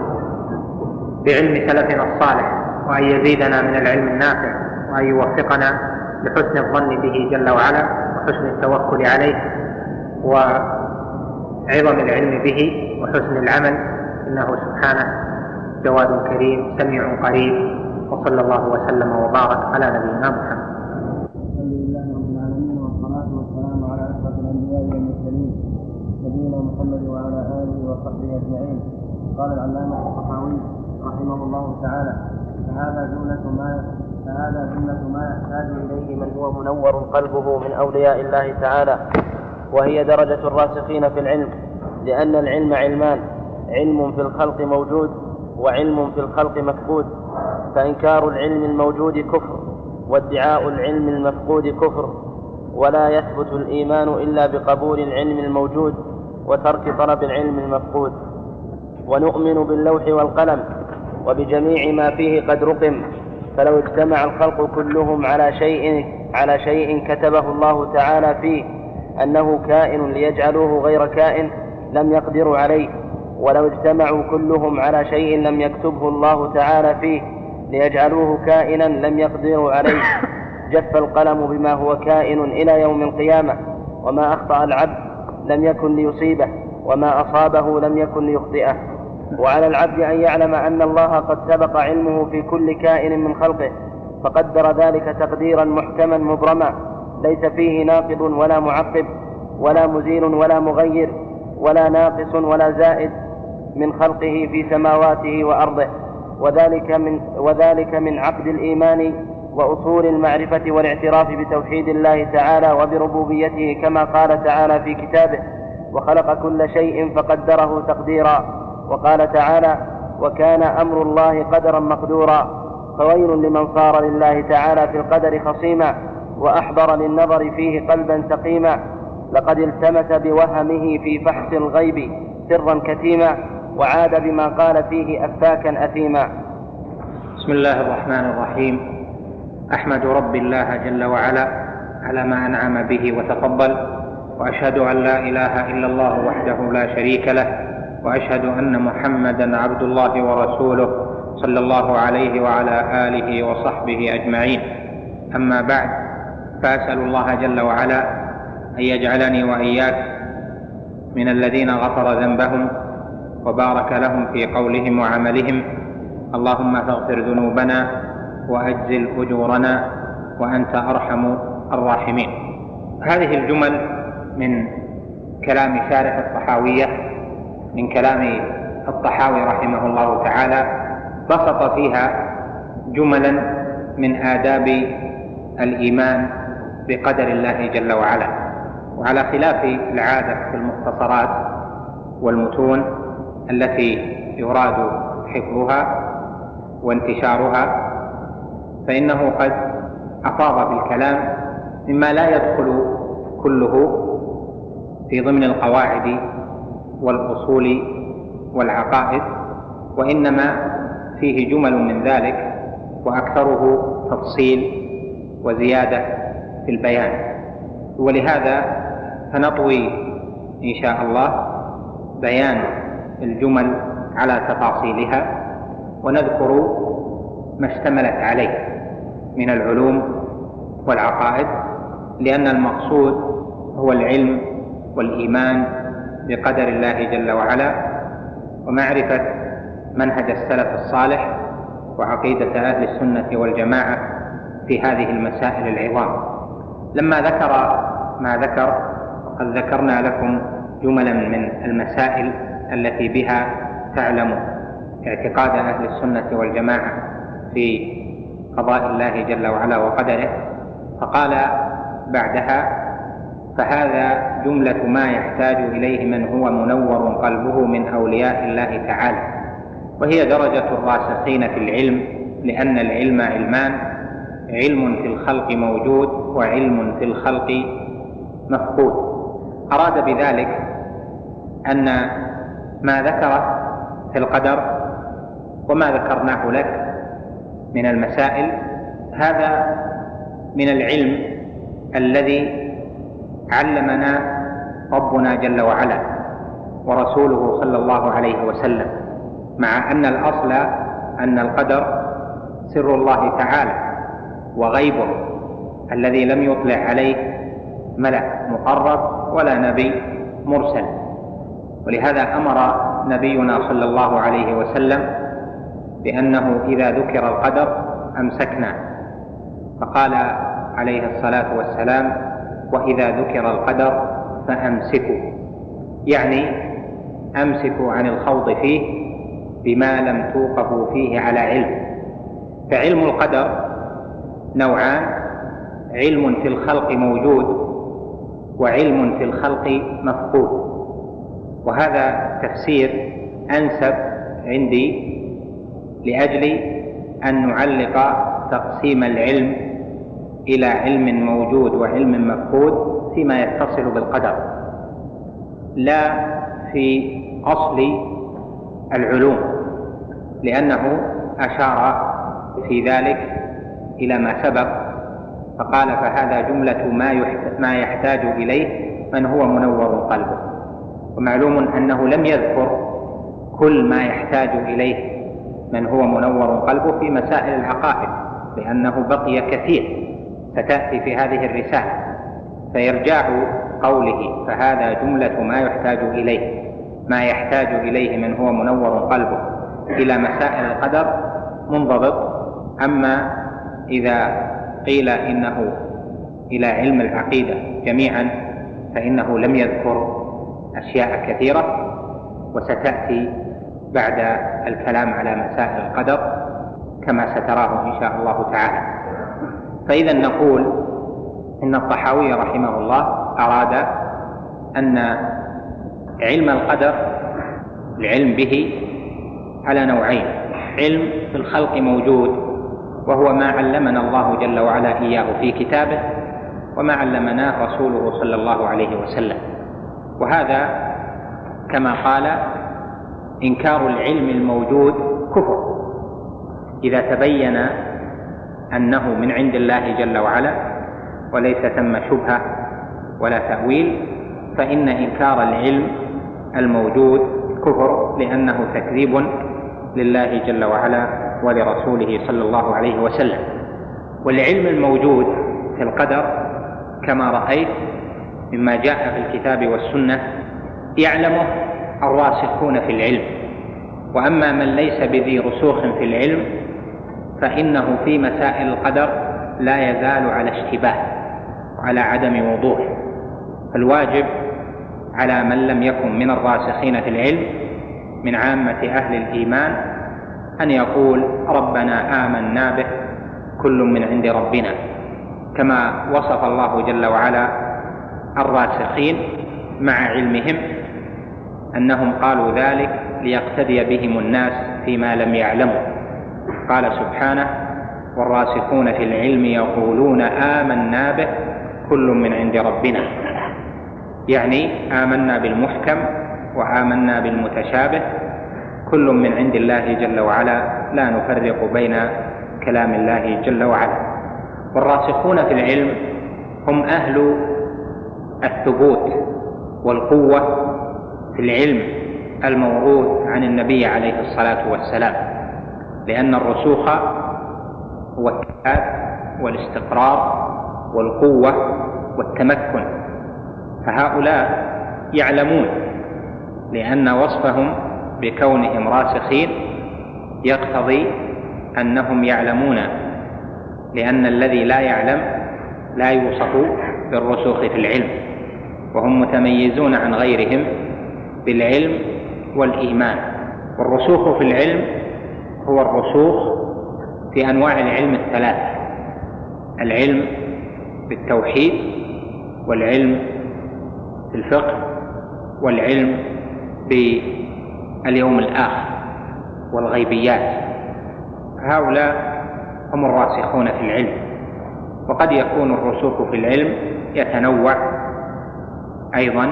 بعلم سلفنا الصالح وأن يزيدنا من العلم النافع وأن يوفقنا لحسن الظن به جل وعلا وحسن التوكل عليه وعظم العلم به وحسن العمل. إنه سبحانه جواد كريم سميع قريب. وصلى الله وسلم وبارك على نبينا محمد. نبينا محمد وعلى آله وصحبه أجمعين قال العلامة الطحاوي رحمه الله تعالى فهذا جملة ما فهذا جملة ما يحتاج إليه من هو منور قلبه من أولياء الله تعالى وهي درجة الراسخين في العلم لأن العلم علمان علم في الخلق موجود وعلم في الخلق مفقود فإنكار العلم الموجود كفر وادعاء العلم المفقود كفر ولا يثبت الإيمان إلا بقبول العلم الموجود وترك طلب العلم المفقود. ونؤمن باللوح والقلم وبجميع ما فيه قد رقم فلو اجتمع الخلق كلهم على شيء على شيء كتبه الله تعالى فيه أنه كائن ليجعلوه غير كائن لم يقدروا عليه ولو اجتمعوا كلهم على شيء لم يكتبه الله تعالى فيه ليجعلوه كائنا لم يقدروا عليه. جف القلم بما هو كائن إلى يوم القيامة وما أخطأ العبد لم يكن ليصيبه وما أصابه لم يكن ليخطئه. وعلى العبد أن يعلم أن الله قد سبق علمه في كل كائن من خلقه فقدر ذلك تقديرا محكما مبرما. ليس فيه ناقض ولا معقب ولا مزيل ولا مغير ولا ناقص ولا زائد من خلقه في سماواته وأرضه. وذلك من وذلك من عقد الإيمان وأصول المعرفة والاعتراف بتوحيد الله تعالى وبربوبيته كما قال تعالى في كتابه وخلق كل شيء فقدره تقديرا وقال تعالى وكان أمر الله قدرا مقدورا فويل لمن صار لله تعالى في القدر خصيما. وأحضر للنظر فيه قلبا سقيما لقد التمس بوهمه في فحص الغيب سرا كتيما وعاد بما قال فيه أفاكا أثيما. بسم الله الرحمن الرحيم. أحمد رب الله جل وعلا على ما أنعم به وتفضل وأشهد أن لا إله إلا الله وحده لا شريك له وأشهد أن محمدا عبد الله ورسوله صلى الله عليه وعلى آله وصحبه أجمعين. أما بعد فأسأل الله جل وعلا أن يجعلني وإياك من الذين غفر ذنبهم وبارك لهم في قولهم وعملهم. اللهم فاغفر ذنوبنا وأجزل أجورنا وأنت أرحم الراحمين. هذه الجمل من كلام شارح الطحاويه من كلام الطحاوي رحمه الله تعالى بسط فيها جملا من آداب الإيمان بقدر الله جل وعلا. وعلى خلاف العادة في المختصرات والمتون التي يراد حفظها وانتشارها فإنه قد أفاض بالكلام مما لا يدخل كله في ضمن القواعد والأصول والعقائد وإنما فيه جمل من ذلك وأكثره تفصيل وزيادة في البيان. ولهذا سنطوي إن شاء الله بيان الجمل على تفاصيلها ونذكر ما اشتملت عليه من العلوم والعقائد لأن المقصود هو العلم والإيمان بقدر الله جل وعلا ومعرفة منهج السلف الصالح وعقيدة أهل السنة والجماعة في هذه المسائل العظام. لما ذكر ما ذكر قد ذكرنا لكم جملا من المسائل التي بها تعلم اعتقاد أهل السنة والجماعة في قضاء الله جل وعلا وقدره. فقال بعدها فهذا جملة ما يحتاج إليه من هو منور قلبه من أولياء الله تعالى وهي درجة الراسخين في العلم لأن العلم علمان علم في الخلق موجود وعلم في الخلق مفقود. أراد بذلك أن ما ذكره في القدر وما ذكرناه لك من المسائل هذا من العلم الذي علمنا ربنا جل وعلا ورسوله صلى الله عليه وسلم مع أن الأصل أن القدر سر الله تعالى. وغيبه الذي لم يطلع عليه ملك مقرب ولا نبي مرسل. ولهذا أمر نبينا صلى الله عليه وسلم بأنه إذا ذكر القدر أمسكنا. فقال عليه الصلاة والسلام وإذا ذكر القدر فأمسكوا. يعني أمسكوا عن الخوض فيه بما لم توقفوا فيه على علم. فعلم القدر نوعان علم في الخلق موجود وعلم في الخلق مفقود. وهذا تفسير أنسب عندي لأجل أن نعلق تقسيم العلم إلى علم موجود وعلم مفقود فيما يتصل بالقدر لا في أصل العلوم لأنه أشار في ذلك إلى ما سبق فقال فهذا جملة ما ما يحتاج إليه من هو منور قلبه. ومعلوم أنه لم يذكر كل ما يحتاج إليه من هو منور قلبه في مسائل العقائد لأنه بقي كثير ستأتي في هذه الرسالة. فيرجع قوله فهذا جملة ما يحتاج إليه ما يحتاج إليه من هو منور قلبه إلى مسائل القدر منضبط. أما إذا قيل إنه إلى علم العقيدة جميعا فإنه لم يذكر أشياء كثيرة وستأتي بعد الكلام على مسائل القدر كما ستراه إن شاء الله تعالى. فإذا نقول إن الطحاوي رحمه الله أراد أن علم القدر العلم به على نوعين. علم في الخلق موجود وهو ما علمنا الله جل وعلا إياه في كتابه وما علمناه رسوله صلى الله عليه وسلم. وهذا كما قال إنكار العلم الموجود كفر. إذا تبين أنه من عند الله جل وعلا وليس ثم شبهة ولا تأويل فإن إنكار العلم الموجود كفر لأنه تكذيب لله جل وعلا ولرسوله صلى الله عليه وسلم. والعلم الموجود في القدر كما رأيت مما جاء في الكتاب والسنة يعلمه الراسخون في العلم. وأما من ليس بذي رسوخ في العلم فإنه في مسائل القدر لا يزال على اشتباه وعلى عدم وضوح. فالواجب على من لم يكن من الراسخين في العلم من عامة أهل الإيمان أن يقول ربنا آمنا به كل من عند ربنا. كما وصف الله جل وعلا الراسخين مع علمهم أنهم قالوا ذلك ليقتدي بهم الناس فيما لم يعلموا. قال سبحانه والراسخون في العلم يقولون آمنا به كل من عند ربنا. يعني آمنا بالمحكم وآمنا بالمتشابه كل من عند الله جل وعلا لا نفرق بين كلام الله جل وعلا. والراسخون في العلم هم أهل الثبوت والقوة في العلم الموروث عن النبي عليه الصلاة والسلام لأن الرسوخ هو الثبات والاستقرار والقوة والتمكن. فهؤلاء يعلمون لأن وصفهم بكونهم راسخين يقتضي أنهم يعلمون لأن الذي لا يعلم لا يوصف بالرسوخ في العلم وهم متميزون عن غيرهم بالعلم والإيمان. والرسوخ في العلم هو الرسوخ في أنواع العلم الثلاث العلم بالتوحيد والعلم في الفقه والعلم باليوم الآخر والغيبيات. هؤلاء هم الراسخون في العلم وقد يكون الرسوخ في العلم يتنوع أيضا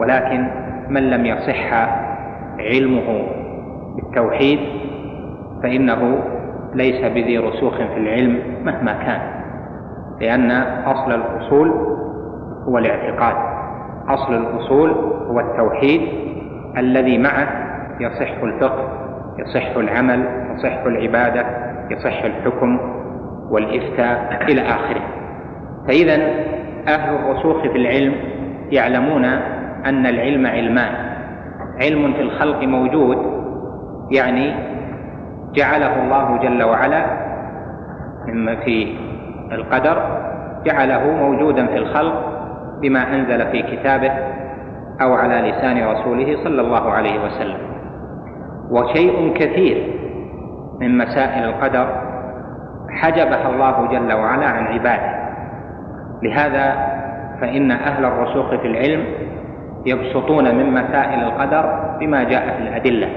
ولكن من لم يصح علمه بالتوحيد فإنه ليس بذي رسوخ في العلم مهما كان لأن أصل الأصول هو الاعتقاد أصل الأصول هو التوحيد الذي معه يصح الفقه يصح العمل يصح العبادة يصح الحكم والإفتاء إلى آخره. فإذا أهل الرسوخ في العلم يعلمون أن العلم علمان. علم في الخلق موجود يعني جعله الله جل وعلا مما في القدر جعله موجودا في الخلق بما أنزل في كتابه أو على لسان رسوله صلى الله عليه وسلم. وشيء كثير من مسائل القدر حجبها الله جل وعلا عن عباده. لهذا فإن أهل الرسوخ في العلم يبسطون من مسائل القدر بما جاء في الأدلة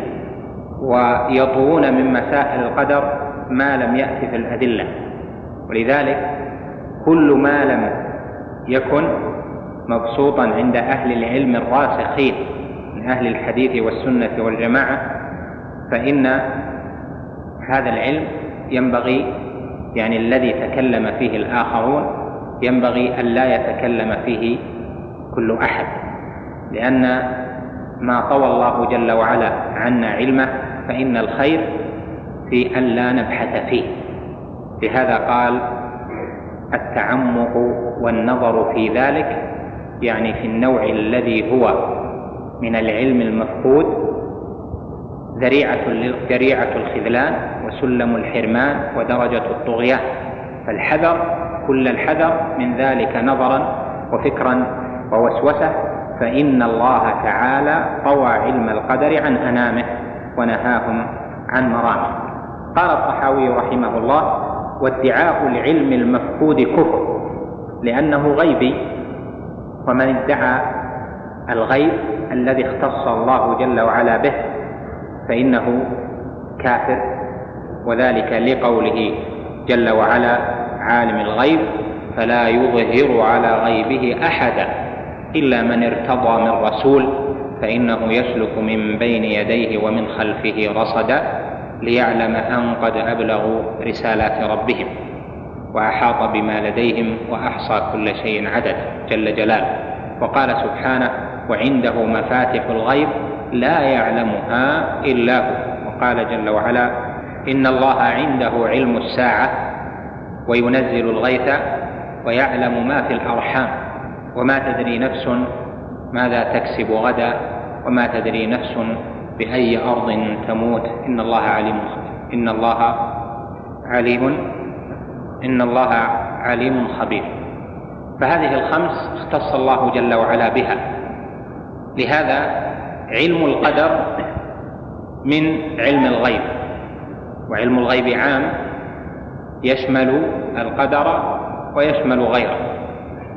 ويطوون من مسائل القدر ما لم يأت في الأدلة. ولذلك كل ما لم يكن مبسوطا عند أهل العلم الراسخين من أهل الحديث والسنة والجماعة فإن هذا العلم ينبغي يعني الذي تكلم فيه الآخرون ينبغي أن لا يتكلم فيه كل أحد لأن ما طوى الله جل وعلا عنا علمه فإن الخير في أن لا نبحث فيه. لهذا قال التعمق والنظر في ذلك يعني في النوع الذي هو من العلم المفقود ذريعة ذريعة الخذلان وسلم الحرمان ودرجة الطغيان فالحذر كل الحذر من ذلك نظرا وفكرا ووسوسة. فإن الله تعالى طوى علم القدر عن أنامه ونهاهم عن مرامه. قال الطحاوي رحمه الله وادعاء العلم المفقود كفر لأنه غيبي ومن ادعى الغيب الذي اختص الله جل وعلا به فإنه كافر وذلك لقوله جل وعلا عالم الغيب فلا يظهر على غيبه أحدا إلا من ارتضى من رسول فإنه يسلك من بين يديه ومن خلفه رصدا ليعلم أن قد أبلغوا رسالات ربهم. وأحاط بما لديهم وأحصى كل شيء عددا جل جلاله. وقال سبحانه وعنده مفاتح الغيب لا يعلمها إلا هو. وقال جل وعلا إن الله عنده علم الساعة وينزل الغيث ويعلم ما في الأرحام. وما تدري نفس ماذا تكسب غدا وما تدري نفس بأي أرض تموت. إن الله عليم إن الله عليم إن الله عليم خبير. فهذه الخمس اختص الله جل وعلا بها. لهذا علم القدر من علم الغيب. وعلم الغيب عام يشمل القدر ويشمل غيره.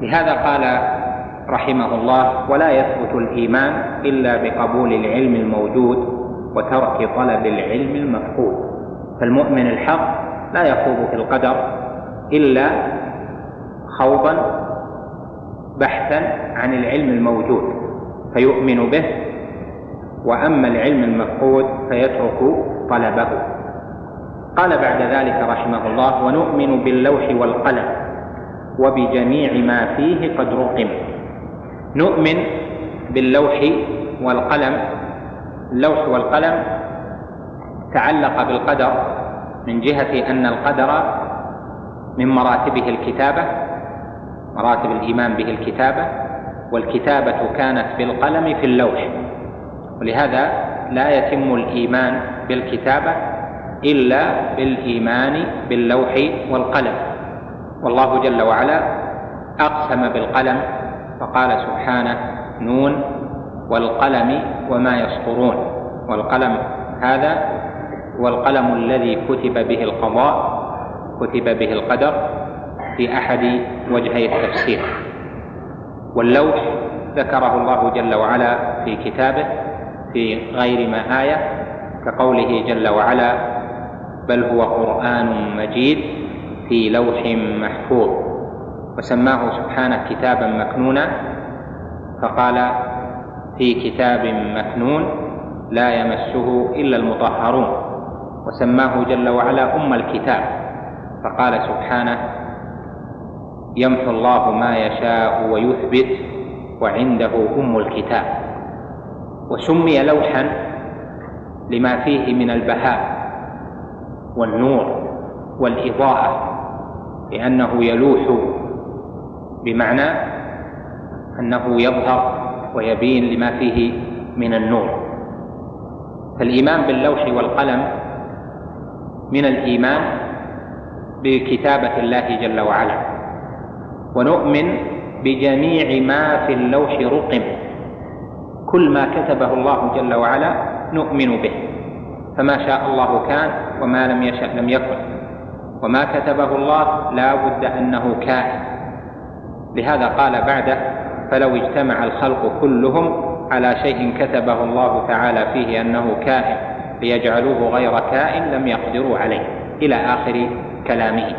لهذا قال رحمه الله ولا يثبت الإيمان إلا بقبول العلم الموجود وترك طلب العلم المفقود. فالمؤمن الحق لا يخوض في القدر إلا خوضا بحثا عن العلم الموجود فيؤمن به وأما العلم المفقود فيترك طلبه. قال بعد ذلك رحمه الله ونؤمن باللوح والقلم وبجميع ما فيه قد رقم. نؤمن باللوح والقلم. اللوح والقلم تعلق بالقدر من جهة أن القدر من مراتبه الكتابة مراتب الإيمان به الكتابة والكتابة كانت بالقلم في اللوح. ولهذا لا يتم الإيمان بالكتابة إلا بالإيمان باللوح والقلم. والله جل وعلا أقسم بالقلم فقال سبحانه نون والقلم وما يسطرون. والقلم هذا هو القلم الذي كتب به القضاء كتب به القدر في أحد وجهي التفسير. واللوح ذكره الله جل وعلا في كتابه في غير ما آية كقوله جل وعلا بل هو قرآن مجيد في لوح محفوظ وسماه سبحانه كتابا مكنونا فقال في كتاب مكنون لا يمسه إلا المطهرون وسماه جل وعلا أم الكتاب. فقال سبحانه يمحو الله ما يشاء ويثبت وعنده أم الكتاب. وسمي لوحا لما فيه من البهاء والنور والإضاءة لأنه يلوح بمعنى أنه يظهر ويبين لما فيه من النور. فالإيمان باللوح والقلم من الإيمان بكتابة الله جل وعلا. ونؤمن بجميع ما في اللوح رقم. كل ما كتبه الله جل وعلا نؤمن به. فما شاء الله كان وما لم يشأ لم يكن. وما كتبه الله لا بد أنه كائن لهذا قال بعده فلو اجتمع الخلق كلهم على شيء كتبه الله تعالى فيه أنه كائن ليجعلوه غير كائن لم يقدروا عليه. إلى آخر كلامه.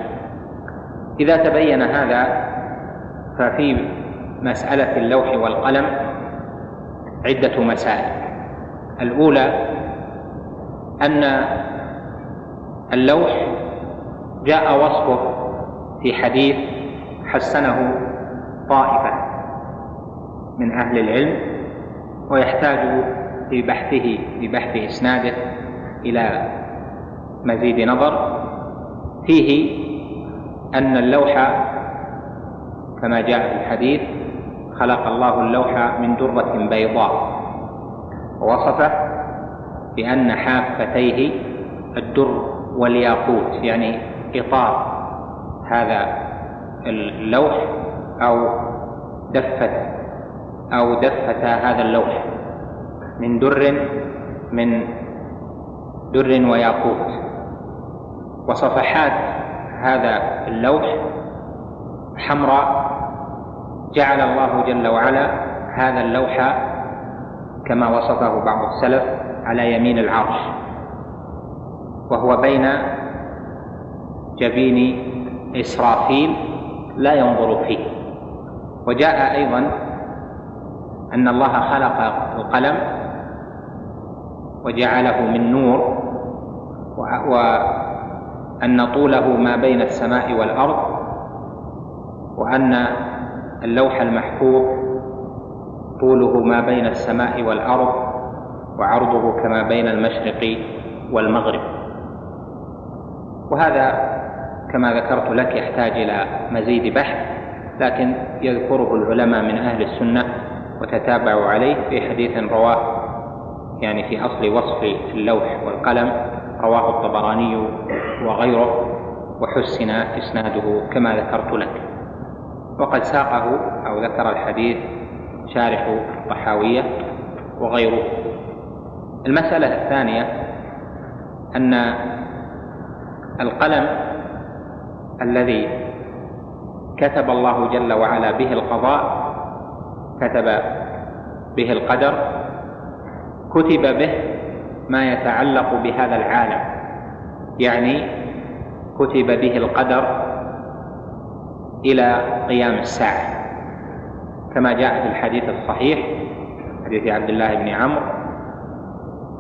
إذا تبين هذا ففي مسألة اللوح والقلم عدة مسائل. الأولى أن اللوح جاء وصفه في حديث حسنه طائفة من أهل العلم ويحتاج في بحثه في بحث إسناده إلى مزيد نظر. فيه أن اللوح كما جاء في الحديث خلق الله اللوح من درة بيضاء ووصفه بأن حافتيه الدر والياقوت يعني إطار هذا اللوح أو دفة أو دفة هذا اللوح من در من در وياقوت. وصفحات هذا اللوح حمراء جعل الله جل وعلا هذا اللوح كما وصفه بعض السلف على يمين العرش وهو بين جبين إسرافيل لا ينظر فيه. وجاء أيضا أن الله خلق القلم وجعله من نور وأن طوله ما بين السماء والأرض وأن اللوح المحفوظ طوله ما بين السماء والأرض وعرضه كما بين المشرق والمغرب. وهذا كما ذكرت لك يحتاج إلى مزيد بحث لكن يذكره العلماء من أهل السنة وتتابعوا عليه في حديث رواه يعني في أصل وصف اللوح والقلم رواه الطبراني وغيره وحسن إسناده كما ذكرت لك. وقد ساقه أو ذكر الحديث شارح الطحاوية وغيره. المسألة الثانية أن القلم الذي كتب الله جل وعلا به القضاء كتب به القدر كتب به ما يتعلق بهذا العالم. يعني كتب به القدر إلى قيام الساعة. كما جاء في الحديث الصحيح حديث عبد الله بن عمرو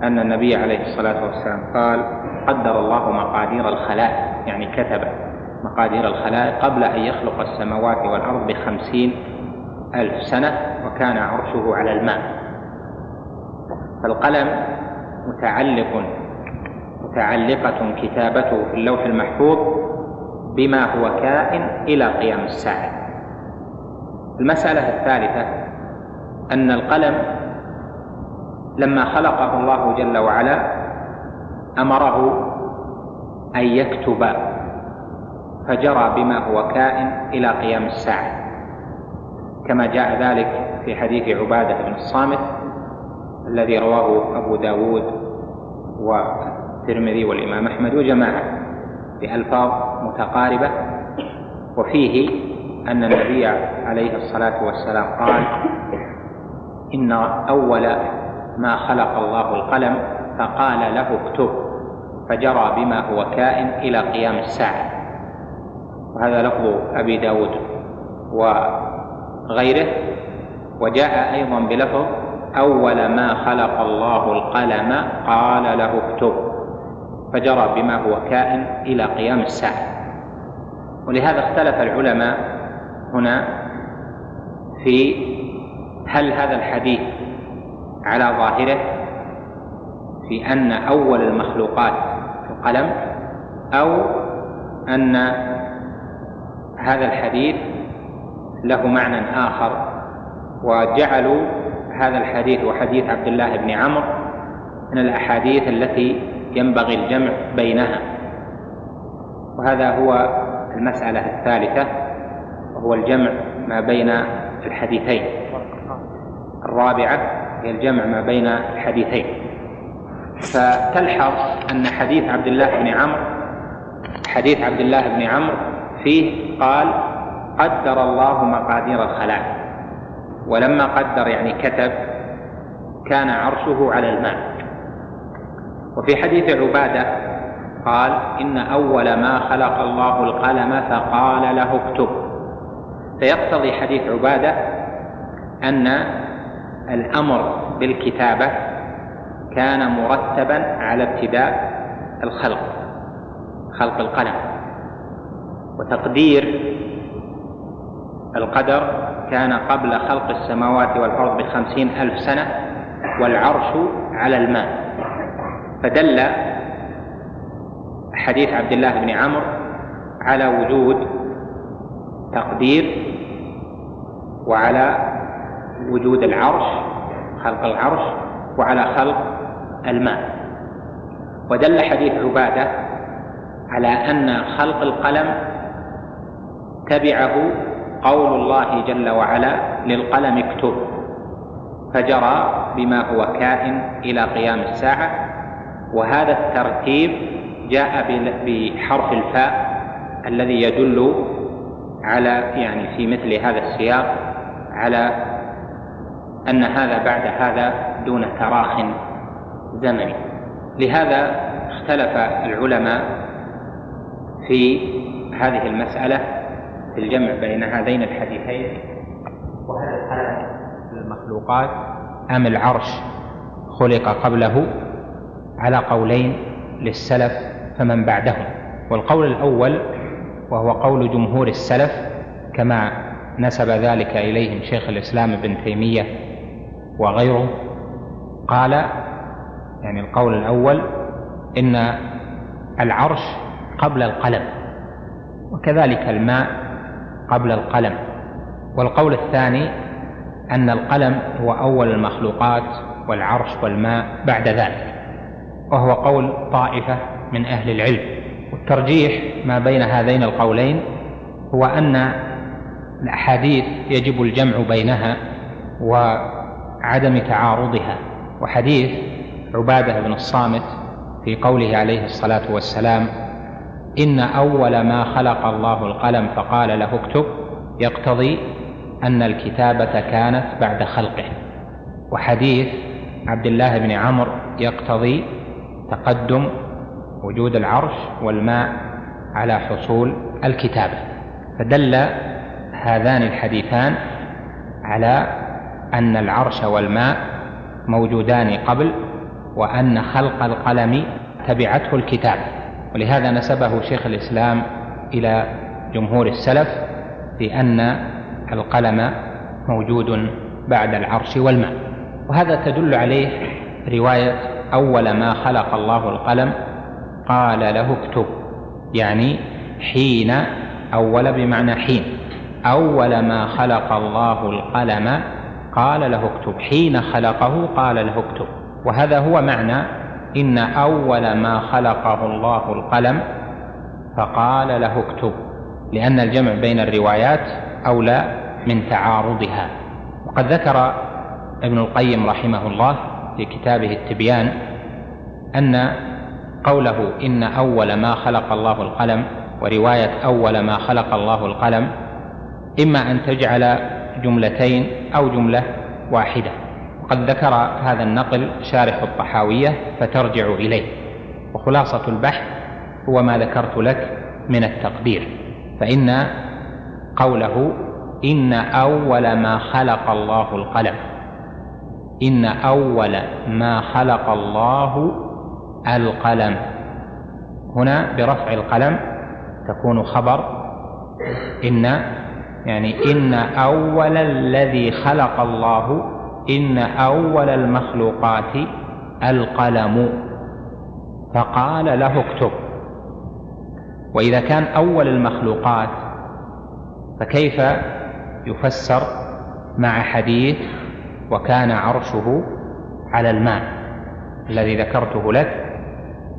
أن النبي عليه الصلاة والسلام قال قدر الله مقادير الخلائق. يعني كتب مقادير الخلائق قبل أن يخلق السماوات والأرض بخمسين ألف سنة وكان عرشه على الماء. فالقلم متعلق متعلقة كتابته في اللوح المحفوظ بما هو كائن إلى قيام الساعة. المسألة الثالثة أن القلم لما خلقه الله جل وعلا أمره أن يكتب فجرى بما هو كائن إلى قيام الساعة. كما جاء ذلك في حديث عبادة بن الصامت الذي رواه أبو داود والترمذي والإمام أحمد وجماعة بألفاظ متقاربة. وفيه أن النبي عليه الصلاة والسلام قال إن أول ما خلق الله القلم فقال له اكتب فجرى بما هو كائن إلى قيام الساعة. وهذا لفظ أبي داود وغيره. وجاء أيضا بلفظ أول ما خلق الله القلم قال له اكتب. فجرى بما هو كائن إلى قيام الساعة. ولهذا اختلف العلماء هنا في هل هذا الحديث على ظاهره في أن أول المخلوقات القلم أو أن هذا الحديث له معنى آخر وجعلوا هذا الحديث وحديث عبد الله بن عمرو من الأحاديث التي ينبغي الجمع بينها. وهذا هو المسألة الثالثة وهو الجمع ما بين الحديثين. الرابعة هي الجمع ما بين الحديثين. فتلحظ أن حديث عبد الله بن عمرو حديث عبد الله بن عمرو فيه قال قدر الله مقادير الخلائق. ولما قدر يعني كتب كان عرشه على الماء. وفي حديث عبادة قال إن أول ما خلق الله القلم فقال له اكتب. فيقتضي حديث عبادة أن الأمر بالكتابة كان مرتبا على ابتداء الخلق خلق القلم وتقدير القدر كان قبل خلق السماوات والأرض بخمسين ألف سنة والعرش على الماء. فدل حديث عبد الله بن عمرو على وجود تقدير وعلى وجود العرش خلق العرش وعلى خلق الماء. ودل حديث عبادة على أن خلق القلم تبعه قول الله جل وعلا للقلم اكتب. فجرى بما هو كائن إلى قيام الساعة. وهذا الترتيب جاء بحرف الفاء الذي يدل على يعني في مثل هذا السياق على أن هذا بعد هذا دون تراخ زمني. لهذا اختلف العلماء في هذه المسألة في الجمع بين هذين الحديثين وهل المخلوقات أم العرش خلق قبله على قولين للسلف فمن بعدهم. والقول الأول وهو قول جمهور السلف كما نسب ذلك إليهم شيخ الإسلام ابن تيمية وغيره قال يعني القول الأول إن العرش قبل القلم وكذلك الماء قبل القلم. والقول الثاني أن القلم هو أول المخلوقات والعرش والماء بعد ذلك. وهو قول طائفة من أهل العلم. والترجيح ما بين هذين القولين هو أن الأحاديث يجب الجمع بينها وعدم تعارضها. وحديث عبادة بن الصامت في قوله عليه الصلاة والسلام إن أول ما خلق الله القلم فقال له اكتب يقتضي أن الكتابة كانت بعد خلقه. وحديث عبد الله بن عمرو يقتضي تقدم وجود العرش والماء على حصول الكتابة. فدل هذان الحديثان على أن العرش والماء موجودان قبل وأن خلق القلم تبعته الكتابة. ولهذا نسبه شيخ الإسلام إلى جمهور السلف بان القلم موجود بعد العرش والماء. وهذا تدل عليه رواية أول ما خلق الله القلم قال له اكتب يعني حين أول بمعنى حين أول ما خلق الله القلم قال له اكتب حين خلقه قال له اكتب وهذا هو معنى إن أول ما خلقه الله القلم فقال له اكتب لأن الجمع بين الروايات أولى من تعارضها. وقد ذكر ابن القيم رحمه الله في كتابه التبيان أن قوله إن أول ما خلق الله القلم ورواية أول ما خلق الله القلم إما أن تجعل جملتين أو جملة واحدة. وقد ذكر هذا النقل شارح الطحاوية فترجع إليه. وخلاصة البحث هو ما ذكرت لك من التقدير فإن قوله إن أول ما خلق الله القلم إن أول ما خلق الله القلم. هنا برفع القلم تكون خبر. إن يعني إن أول الذي خلق الله إن أول المخلوقات القلم. فقال له اكتب. وإذا كان أول المخلوقات فكيف يفسر مع حديث وكان عرشه على الماء الذي ذكرته لك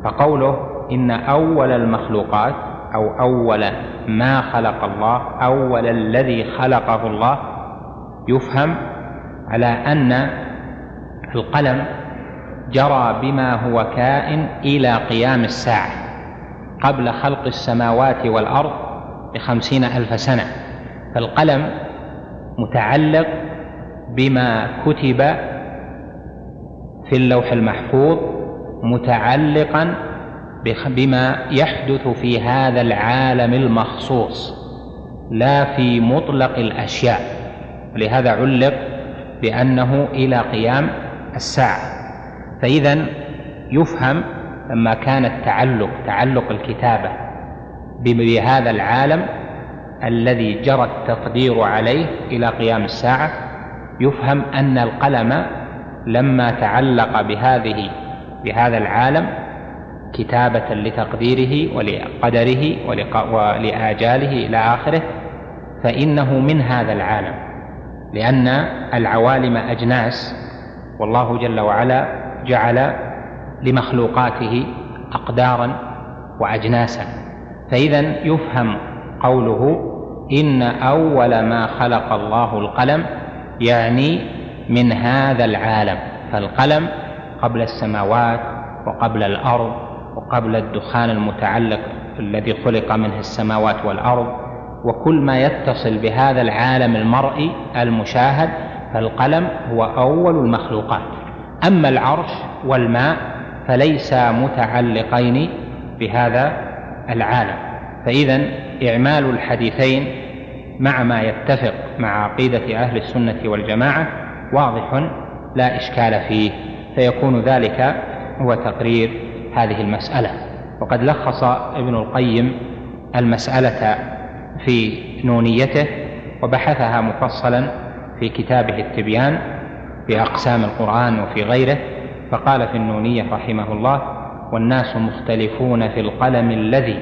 فقوله إن أول المخلوقات أو أول ما خلق الله أول الذي خلقه الله يفهم على أن القلم جرى بما هو كائن إلى قيام الساعة قبل خلق السماوات والأرض بخمسين ألف سنة. فالقلم متعلق بما كتب في اللوح المحفوظ متعلقا بما يحدث في هذا العالم المخصوص لا في مطلق الأشياء. لهذا علق بأنه إلى قيام الساعة. فاذا يفهم لما كان التعلق تعلق الكتابة بهذا العالم الذي جرى التقدير عليه إلى قيام الساعة يفهم أن القلم لما تعلق بهذه بهذا العالم كتابة لتقديره ولقدره ولآجاله إلى آخره فإنه من هذا العالم لأن العوالم أجناس والله جل وعلا جعل لمخلوقاته أقدارا وأجناسا. فإذا يفهم قوله إن أول ما خلق الله القلم يعني من هذا العالم فالقلم قبل السماوات وقبل الأرض وقبل الدخان المتعلق الذي خلق منه السماوات والأرض وكل ما يتصل بهذا العالم المرئي المشاهد فالقلم هو أول المخلوقات. أما العرش والماء فليسا متعلقين بهذا العالم. فإذا إعمال الحديثين مع ما يتفق مع عقيدة أهل السنة والجماعة واضح لا إشكال فيه فيكون ذلك هو تقرير هذه المسألة. وقد لخص ابن القيم المسألة في نونيته وبحثها مفصلا في كتابه التبيان في أقسام القرآن وفي غيره فقال في النونية رحمه الله والناس مختلفون في القلم الذي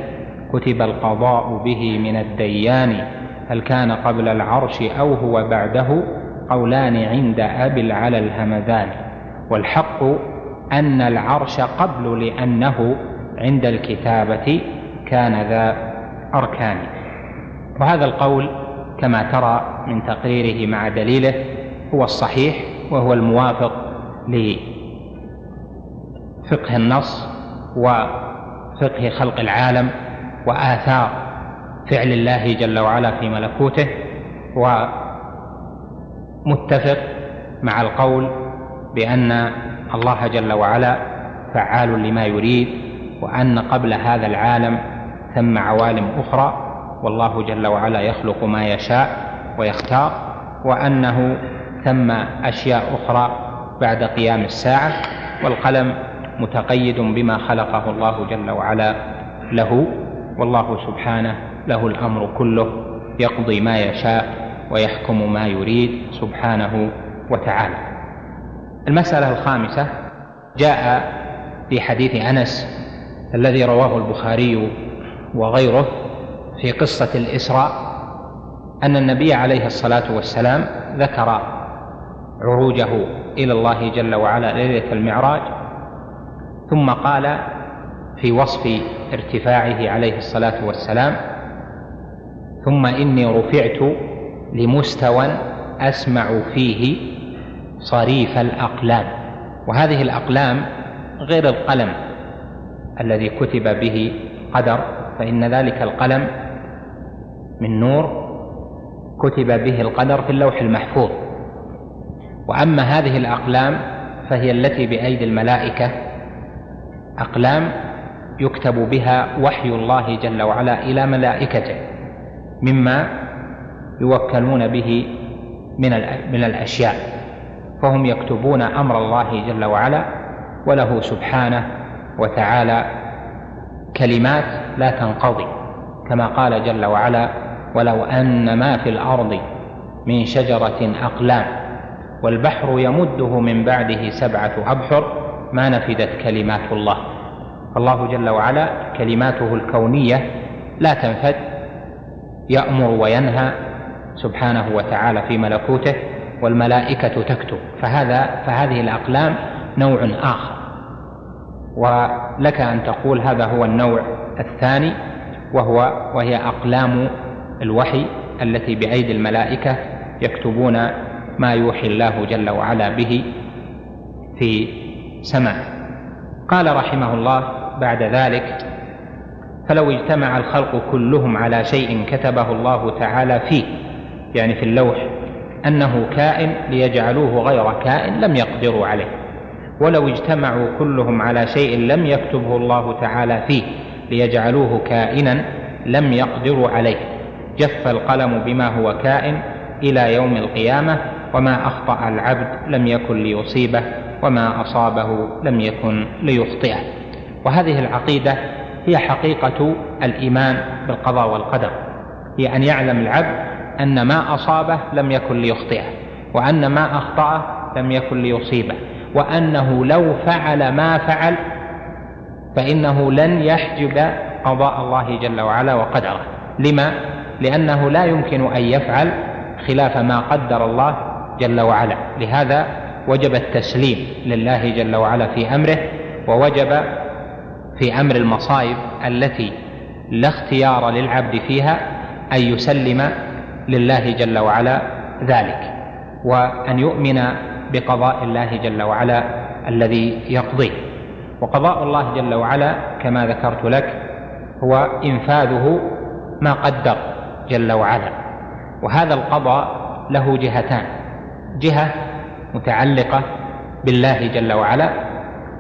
كتب القضاء به من الديان هل كان قبل العرش أو هو بعده قولان عند أبي العلى الهمذان والحق أن العرش قبل لأنه عند الكتابة كان ذا أركان. وهذا القول كما ترى من تقريره مع دليله هو الصحيح وهو الموافق لفقه النص وفقه خلق العالم وآثار فعل الله جل وعلا في ملكوته ومتفق مع القول بأن الله جل وعلا فعال لما يريد وأن قبل هذا العالم ثم عوالم أخرى والله جل وعلا يخلق ما يشاء ويختار وأنه ثم أشياء أخرى بعد قيام الساعة والقلم متقيد بما خلقه الله جل وعلا له والله سبحانه له الأمر كله يقضي ما يشاء ويحكم ما يريد سبحانه وتعالى. المسألة الخامسة جاء في حديث أنس الذي رواه البخاري وغيره في قصة الإسراء أن النبي عليه الصلاة والسلام ذكر عروجه إلى الله جل وعلا ليلة المعراج ثم قال في وصف ارتفاعه عليه الصلاة والسلام ثم إني رفعت لمستوى أسمع فيه صريف الأقلام. وهذه الأقلام غير القلم الذي كتب به قدر فإن ذلك القلم من نور كتب به القدر في اللوح المحفوظ. وأما هذه الأقلام فهي التي بأيدي الملائكة أقلام يكتب بها وحي الله جل وعلا إلى ملائكته. مما يوكلون به من من الأشياء فهم يكتبون أمر الله جل وعلا وله سبحانه وتعالى كلمات لا تنقضي كما قال جل وعلا ولو أن ما في الأرض من شجرة أقلام والبحر يمده من بعده سبعة أبحر ما نفدت كلمات الله فالله جل وعلا كلماته الكونية لا تنفد يأمر وينهى سبحانه وتعالى في ملكوته والملائكة تكتب. فهذا فهذه الأقلام نوع آخر. ولك أن تقول هذا هو النوع الثاني وهو وهي أقلام الوحي التي بأيدي الملائكة يكتبون ما يوحي الله جل وعلا به في سماء. قال رحمه الله بعد ذلك فلو اجتمع الخلق كلهم على شيء كتبه الله تعالى فيه يعني في اللوح أنه كائن ليجعلوه غير كائن لم يقدروا عليه. ولو اجتمعوا كلهم على شيء لم يكتبه الله تعالى فيه ليجعلوه كائنا لم يقدروا عليه. جف القلم بما هو كائن إلى يوم القيامة وما أخطأ العبد لم يكن ليصيبه وما أصابه لم يكن ليخطئه. وهذه العقيدة هي حقيقة الإيمان بالقضاء والقدر هي أن يعلم العبد أن ما أصابه لم يكن ليخطئه وأن ما أخطأه لم يكن ليصيبه وأنه لو فعل ما فعل فإنه لن يحجب قضاء الله جل وعلا وقدره لما؟ لأنه لا يمكن أن يفعل خلاف ما قدر الله جل وعلا لهذا وجب التسليم لله جل وعلا في أمره ووجب في أمر المصائب التي لا اختيار للعبد فيها أن يسلم لله جل وعلا ذلك وأن يؤمن بقضاء الله جل وعلا الذي يقضيه. وقضاء الله جل وعلا كما ذكرت لك هو إنفاذه ما قدر جل وعلا وهذا القضاء له جهتان. جهة متعلقة بالله جل وعلا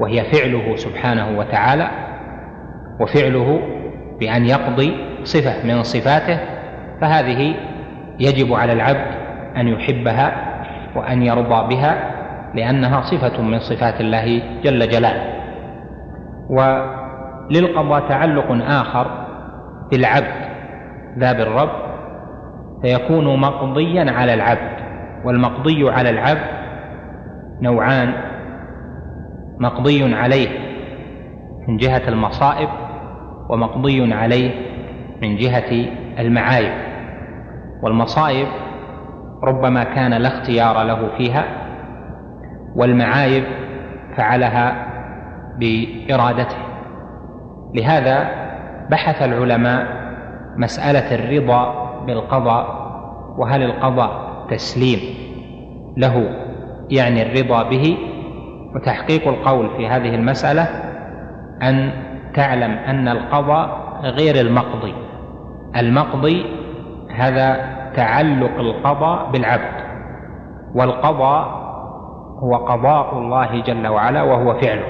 وهي فعله سبحانه وتعالى وفعله بأن يقضي صفة من صفاته فهذه يجب على العبد أن يحبها وأن يرضى بها لأنها صفة من صفات الله جل جلاله. وللقضاء تعلق آخر بالعبد ذا بالرب فيكون مقضيا على العبد والمقضي على العبد نوعان مقضي عليه من جهة المصائب ومقضي عليه من جهة المعايب. والمصائب ربما كان لا اختيار له فيها والمعايب فعلها بإرادته. لهذا بحث العلماء مسألة الرضا بالقضاء وهل القضاء تسليم له يعني الرضا به؟ وتحقيق القول في هذه المسألة أن تعلم أن القضاء غير المقضي. المقضي هذا تعلق القضاء بالعبد والقضاء هو قضاء الله جل وعلا وهو فعله.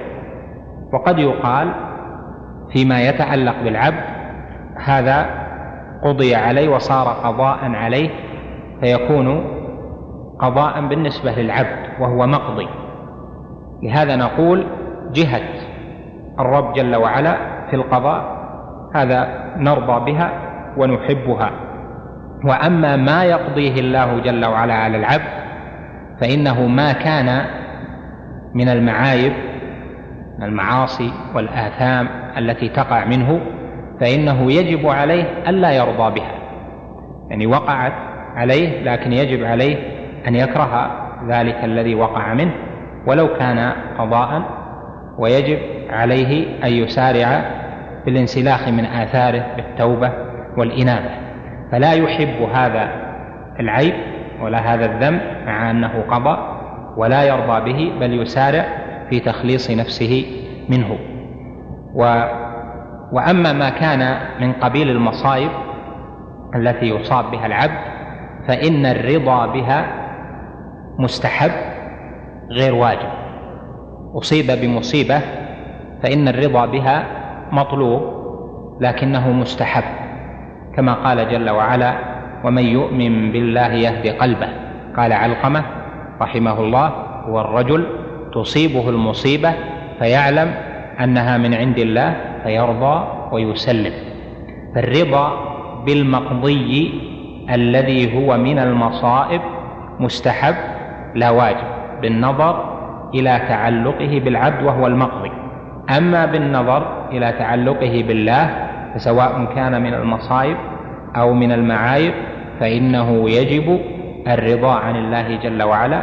وقد يقال فيما يتعلق بالعبد هذا قضي عليه وصار قضاء عليه فيكون قضاء بالنسبة للعبد وهو مقضي. لهذا نقول جهة الرب جل وعلا في القضاء هذا نرضى بها ونحبها. وأما ما يقضيه الله جل وعلا على العبد فإنه ما كان من المعايب المعاصي والآثام التي تقع منه فإنه يجب عليه ألا يرضى بها. يعني وقعت عليه لكن يجب عليه أن يكره ذلك الذي وقع منه ولو كان قضاء ويجب عليه أن يسارع بالانسلاخ من آثاره بالتوبة والإنابة. فلا يحب هذا العيب ولا هذا الذنب مع أنه قضى ولا يرضى به بل يسارع في تخليص نفسه منه. و وأما ما كان من قبيل المصائب التي يصاب بها العبد فإن الرضا بها مستحب غير واجب. أصيب بمصيبة فإن الرضا بها مطلوب لكنه مستحب كما قال جل وعلا ومن يؤمن بالله يهدي قلبه. قال علقمة رحمه الله هو الرجل تصيبه المصيبة فيعلم أنها من عند الله فيرضى ويسلم. فالرضا بالمقضي الذي هو من المصائب مستحب لا واجب بالنظر إلى تعلقه بالعبد وهو المقضي. أما بالنظر إلى تعلقه بالله فسواء كان من المصائب أو من المعايب فإنه يجب الرضا عن الله جل وعلا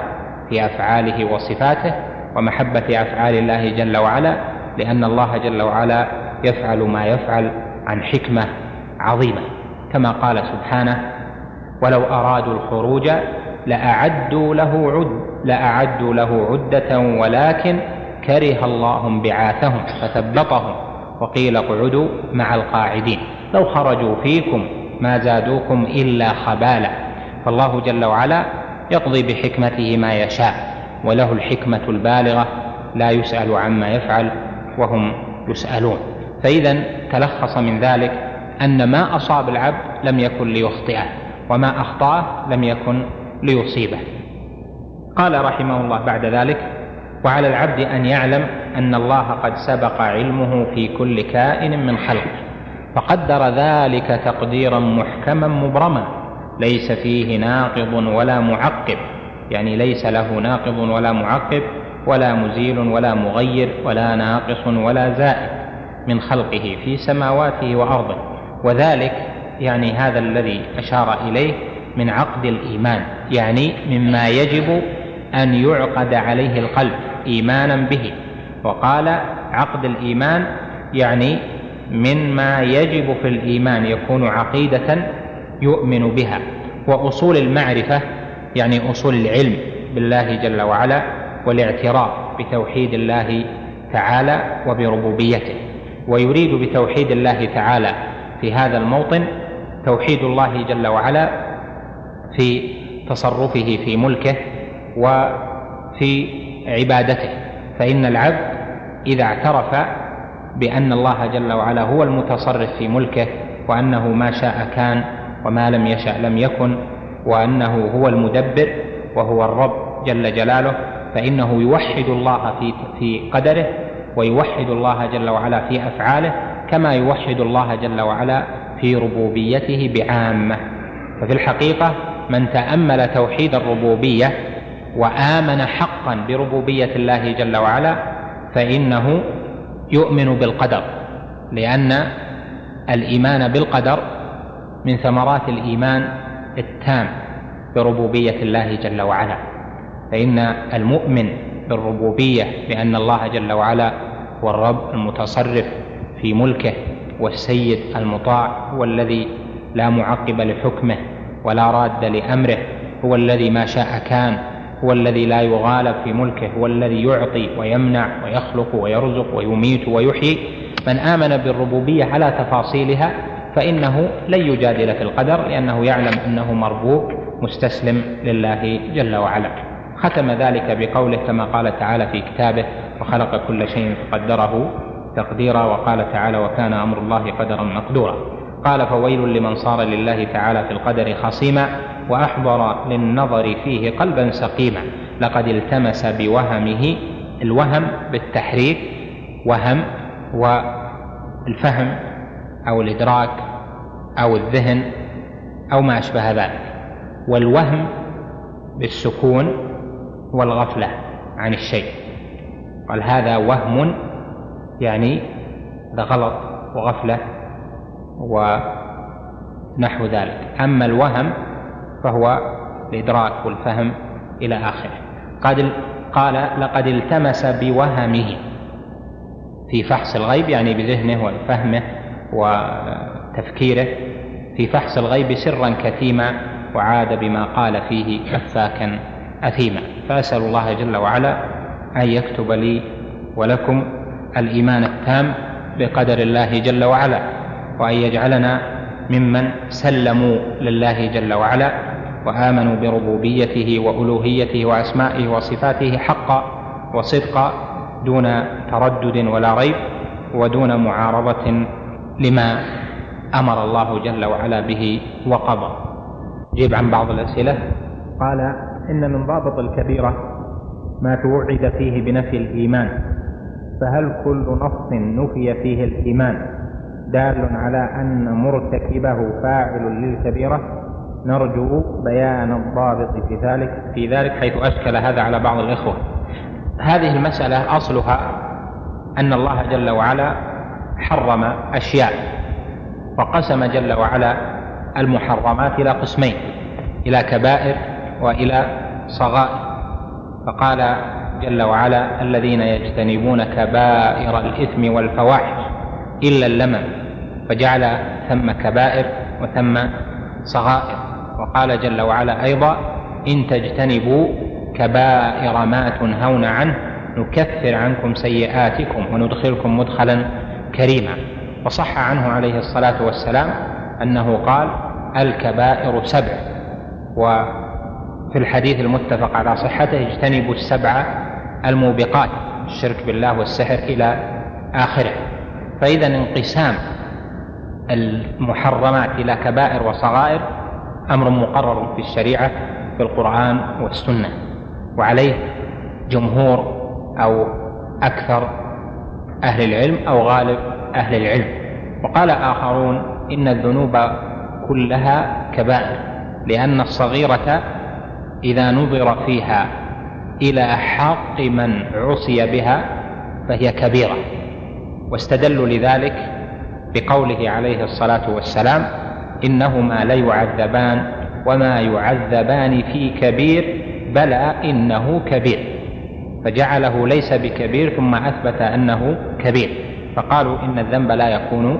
في أفعاله وصفاته ومحبة أفعال الله جل وعلا لأن الله جل وعلا يفعل ما يفعل عن حكمة عظيمة. كما قال سبحانه ولو أرادوا الخروج لأعدوا له عد لأعدوا له عدة ولكن كره الله بعاثهم فثبطهم وقيل اقعدوا مع القاعدين. لو خرجوا فيكم ما زادوكم إلا خبالا. فالله جل وعلا يقضي بحكمته ما يشاء وله الحكمة البالغة لا يسأل عما يفعل وهم يسألون. فإذا تلخص من ذلك أن ما أصاب العبد لم يكن ليخطئه وما أخطأه لم يكن ليصيبه. قال رحمه الله بعد ذلك وعلى العبد أن يعلم أن الله قد سبق علمه في كل كائن من خلقه فقدر ذلك تقديرا محكما مبرما ليس فيه ناقض ولا معقب يعني ليس له ناقض ولا معقب ولا مزيل ولا مغير ولا ناقص ولا زائد من خلقه في سماواته وأرضه. وذلك يعني هذا الذي أشار إليه من عقد الإيمان يعني مما يجب أن يعقد عليه القلب. إيمانا به. وقال عقد الإيمان يعني مما يجب في الإيمان يكون عقيدة يؤمن بها. وأصول المعرفة يعني أصول العلم بالله جل وعلا والاعتراف بتوحيد الله تعالى وبربوبيته. ويريد بتوحيد الله تعالى في هذا الموطن توحيد الله جل وعلا في تصرفه في ملكه وفي عبادته فإن العبد إذا اعترف بأن الله جل وعلا هو المتصرف في ملكه وأنه ما شاء كان وما لم يشأ لم يكن وأنه هو المدبر وهو الرب جل جلاله فإنه يوحد الله في في قدره ويوحد الله جل وعلا في أفعاله كما يوحد الله جل وعلا في ربوبيته بعامة. ففي الحقيقة من تأمل توحيد الربوبية وآمن حقا بربوبية الله جل وعلا فإنه يؤمن بالقدر لأن الإيمان بالقدر من ثمرات الإيمان التام بربوبية الله جل وعلا. فإن المؤمن بالربوبية بأن الله جل وعلا هو الرب المتصرف في ملكه والسيد المطاع هو الذي لا معقب لحكمه ولا راد لأمره هو الذي ما شاء كان هو الذي لا يغالب في ملكه هو الذي يعطي ويمنع ويخلق ويرزق ويميت ويحيي. من آمن بالربوبية على تفاصيلها فإنه لن يجادل في القدر لأنه يعلم أنه مربوب مستسلم لله جل وعلا. ختم ذلك بقوله كما قال تعالى في كتابه وخلق كل شيء فقدره تقديرا وقال تعالى وكان أمر الله قدرا مقدورا قال فويل لمن صار لله تعالى في القدر خصيما وأحضر للنظر فيه قلبا سقيما. لقد التمس بوهمه الوهم بالتحريك وهم والفهم أو الإدراك أو الذهن أو ما أشبه ذلك. والوهم بالسكون والغفلة عن الشيء. قال هذا وهم يعني هذا غلط وغفلة ونحو ذلك. أما الوهم فهو الإدراك والفهم إلى آخره. قد قال لقد التمس بوهمه. في فحص الغيب يعني بذهنه وفهمه وتفكيره. في فحص الغيب سرا كتيما وعاد بما قال فيه كفاكا أثيما. فأسأل الله جل وعلا أن يكتب لي ولكم الإيمان التام بقدر الله جل وعلا وأن يجعلنا ممن سلموا لله جل وعلا وآمنوا بربوبيته وألوهيته وأسمائه وصفاته حقا وصدقا دون تردد ولا ريب ودون معارضة لما أمر الله جل وعلا به وقضى. جيب عن بعض الأسئلة. قال إن من ضابط الكبيرة ما توعد فيه بنفي الإيمان فهل كل نص نفي فيه الإيمان دال على أن مرتكبه فاعل للكبيرة؟ نرجو بيان الضابط في ذلك. في ذلك حيث أشكل هذا على بعض الإخوة. هذه المسألة أصلها أن الله جل وعلا حرم أشياء وقسم جل وعلا المحرمات إلى قسمين إلى كبائر وإلى صغائر. فقال جل وعلا الذين يجتنبون كبائر الإثم والفواحش إلا اللمم فجعل ثم كبائر وثم صغائر. وقال جل وعلا أيضا إن تجتنبوا كبائر ما تنهون عنه نكفر عنكم سيئاتكم وندخلكم مدخلا كريما. وصح عنه عليه الصلاة والسلام أنه قال الكبائر سبع. وفي الحديث المتفق على صحته اجتنبوا السبع الموبقات الشرك بالله والسحر إلى آخره. فإذا انقسام المحرمات إلى كبائر وصغائر أمر مقرر في الشريعة في القرآن والسنة. وعليه جمهور أو أكثر أهل العلم أو غالب أهل العلم. وقال آخرون إن الذنوب كلها كبائر لأن الصغيرة إذا نظر فيها إلى حق من عصي بها فهي كبيرة. واستدلوا لذلك بقوله عليه الصلاة والسلام إنهما ليعذبان وما يعذبان في كبير بلى إنه كبير. فجعله ليس بكبير ثم أثبت أنه كبير. فقالوا إن الذنب لا يكون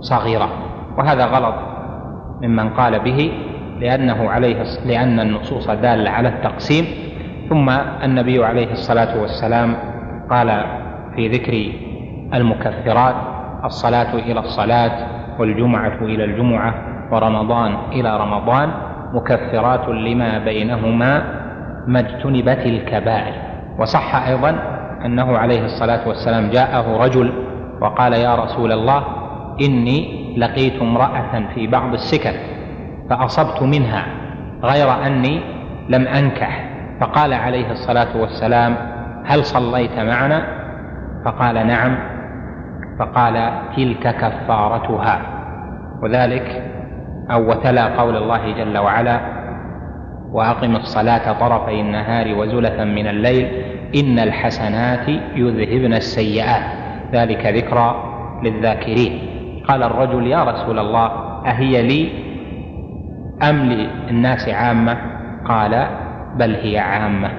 صغيرا. وهذا غلط ممن قال به لأنه عليه لأن النصوص دالة على التقسيم. ثم النبي عليه الصلاة والسلام قال في ذكر المكفرات الصلاة إلى الصلاة والجمعة إلى الجمعة ورمضان إلى رمضان مكفرات لما بينهما ما اجتنبت الكبائر. وصح أيضا أنه عليه الصلاة والسلام جاءه رجل وقال يا رسول الله إني لقيت امرأة في بعض السكك فأصبت منها غير أني لم أنكح. فقال عليه الصلاة والسلام هل صليت معنا؟ فقال نعم. فقال تلك كفارتها. وذلك أو وتلا قول الله جل وعلا وأقم الصلاة طرفي النهار وزلفا من الليل إن الحسنات يذهبن السيئات. ذلك ذكرى للذاكرين. قال الرجل يا رسول الله أهي لي أم للناس عامة؟ قال بل هي عامة.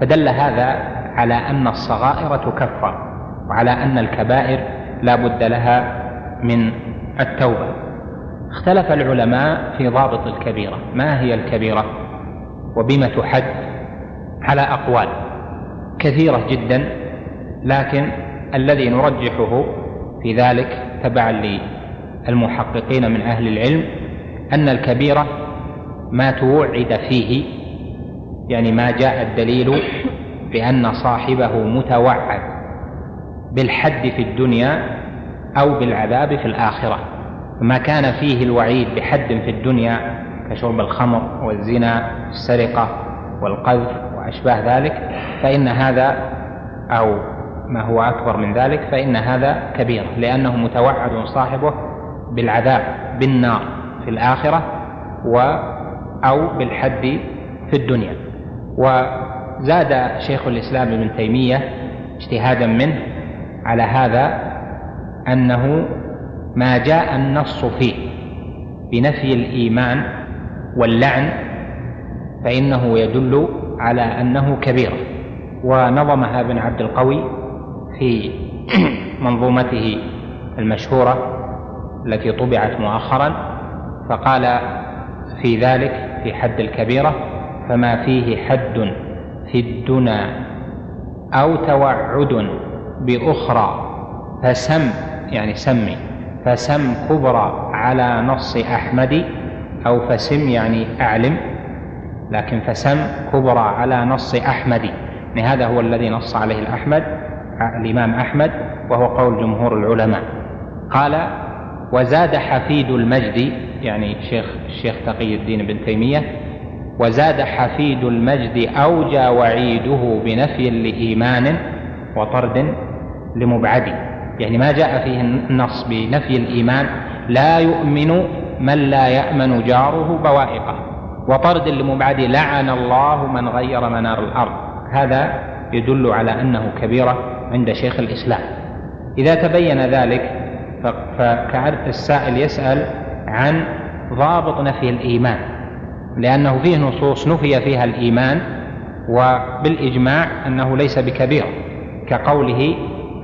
فدل هذا على أن الصغائر تكفر وعلى أن الكبائر لا بد لها من التوبة. اختلف العلماء في ضابط الكبيرة. ما هي الكبيرة؟ وبما تحد على أقوال كثيرة جدا لكن الذي نرجحه في ذلك تبعا للمحققين من أهل العلم أن الكبيرة ما توعد فيه يعني ما جاء الدليل بأن صاحبه متوعد. بالحد في الدنيا أو بالعذاب في الآخرة. ما كان فيه الوعيد بحد في الدنيا كشرب الخمر والزنا والسرقة والقذف وأشباه ذلك فإن هذا أو ما هو أكبر من ذلك فإن هذا كبير لأنه متوعد صاحبه بالعذاب بالنار في الآخرة و أو بالحد في الدنيا. وزاد شيخ الإسلام ابن تيمية اجتهادا منه على هذا أنه ما جاء النص فيه بنفي الإيمان واللعن فإنه يدل على أنه كبير ونظمها ابن عبد القوي في منظومته المشهورة التي طبعت مؤخرا فقال في ذلك في حد الكبيرة فما فيه حد في الدنا أو توعد بأخرى فسم يعني سمي فسم كبرى على نص أحمد أو فسم يعني أعلم لكن فسم كبرى على نص أحمد. يعني هذا هو الذي نص عليه الأحمد الإمام أحمد وهو قول جمهور العلماء. قال وزاد حفيد المجد يعني شيخ الشيخ تقي الدين بن تيمية وزاد حفيد المجد أوجى وعيده بنفي لإيمان وطرد لمبعد يعني ما جاء فيه النص بنفي الإيمان لا يؤمن من لا يأمن جاره بوائقه. وطرد لمبعد لعن الله من غير منار الأرض. هذا يدل على أنه كبيرة عند شيخ الإسلام. إذا تبين ذلك فكأن السائل يسأل عن ضابط نفي الإيمان. لأنه فيه نصوص نفي فيها الإيمان وبالإجماع أنه ليس بكبير كقوله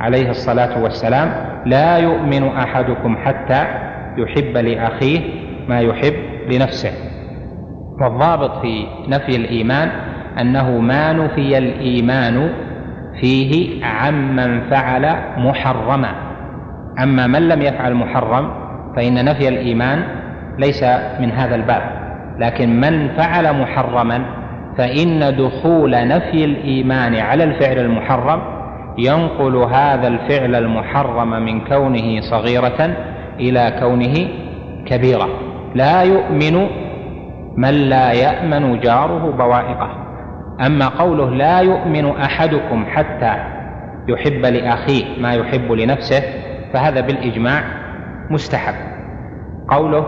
عليه الصلاة والسلام لا يؤمن أحدكم حتى يحب لأخيه ما يحب لنفسه. والضابط في نفي الإيمان أنه ما نفي الإيمان فيه عمن فعل محرما. أما من لم يفعل محرم فإن نفي الإيمان ليس من هذا الباب. لكن من فعل محرما فإن دخول نفي الإيمان على الفعل المحرم ينقل هذا الفعل المحرم من كونه صغيرة إلى كونه كبيرة. لا يؤمن من لا يأمن جاره بوائقه. أما قوله لا يؤمن أحدكم حتى يحب لأخيه ما يحب لنفسه فهذا بالإجماع مستحب. قوله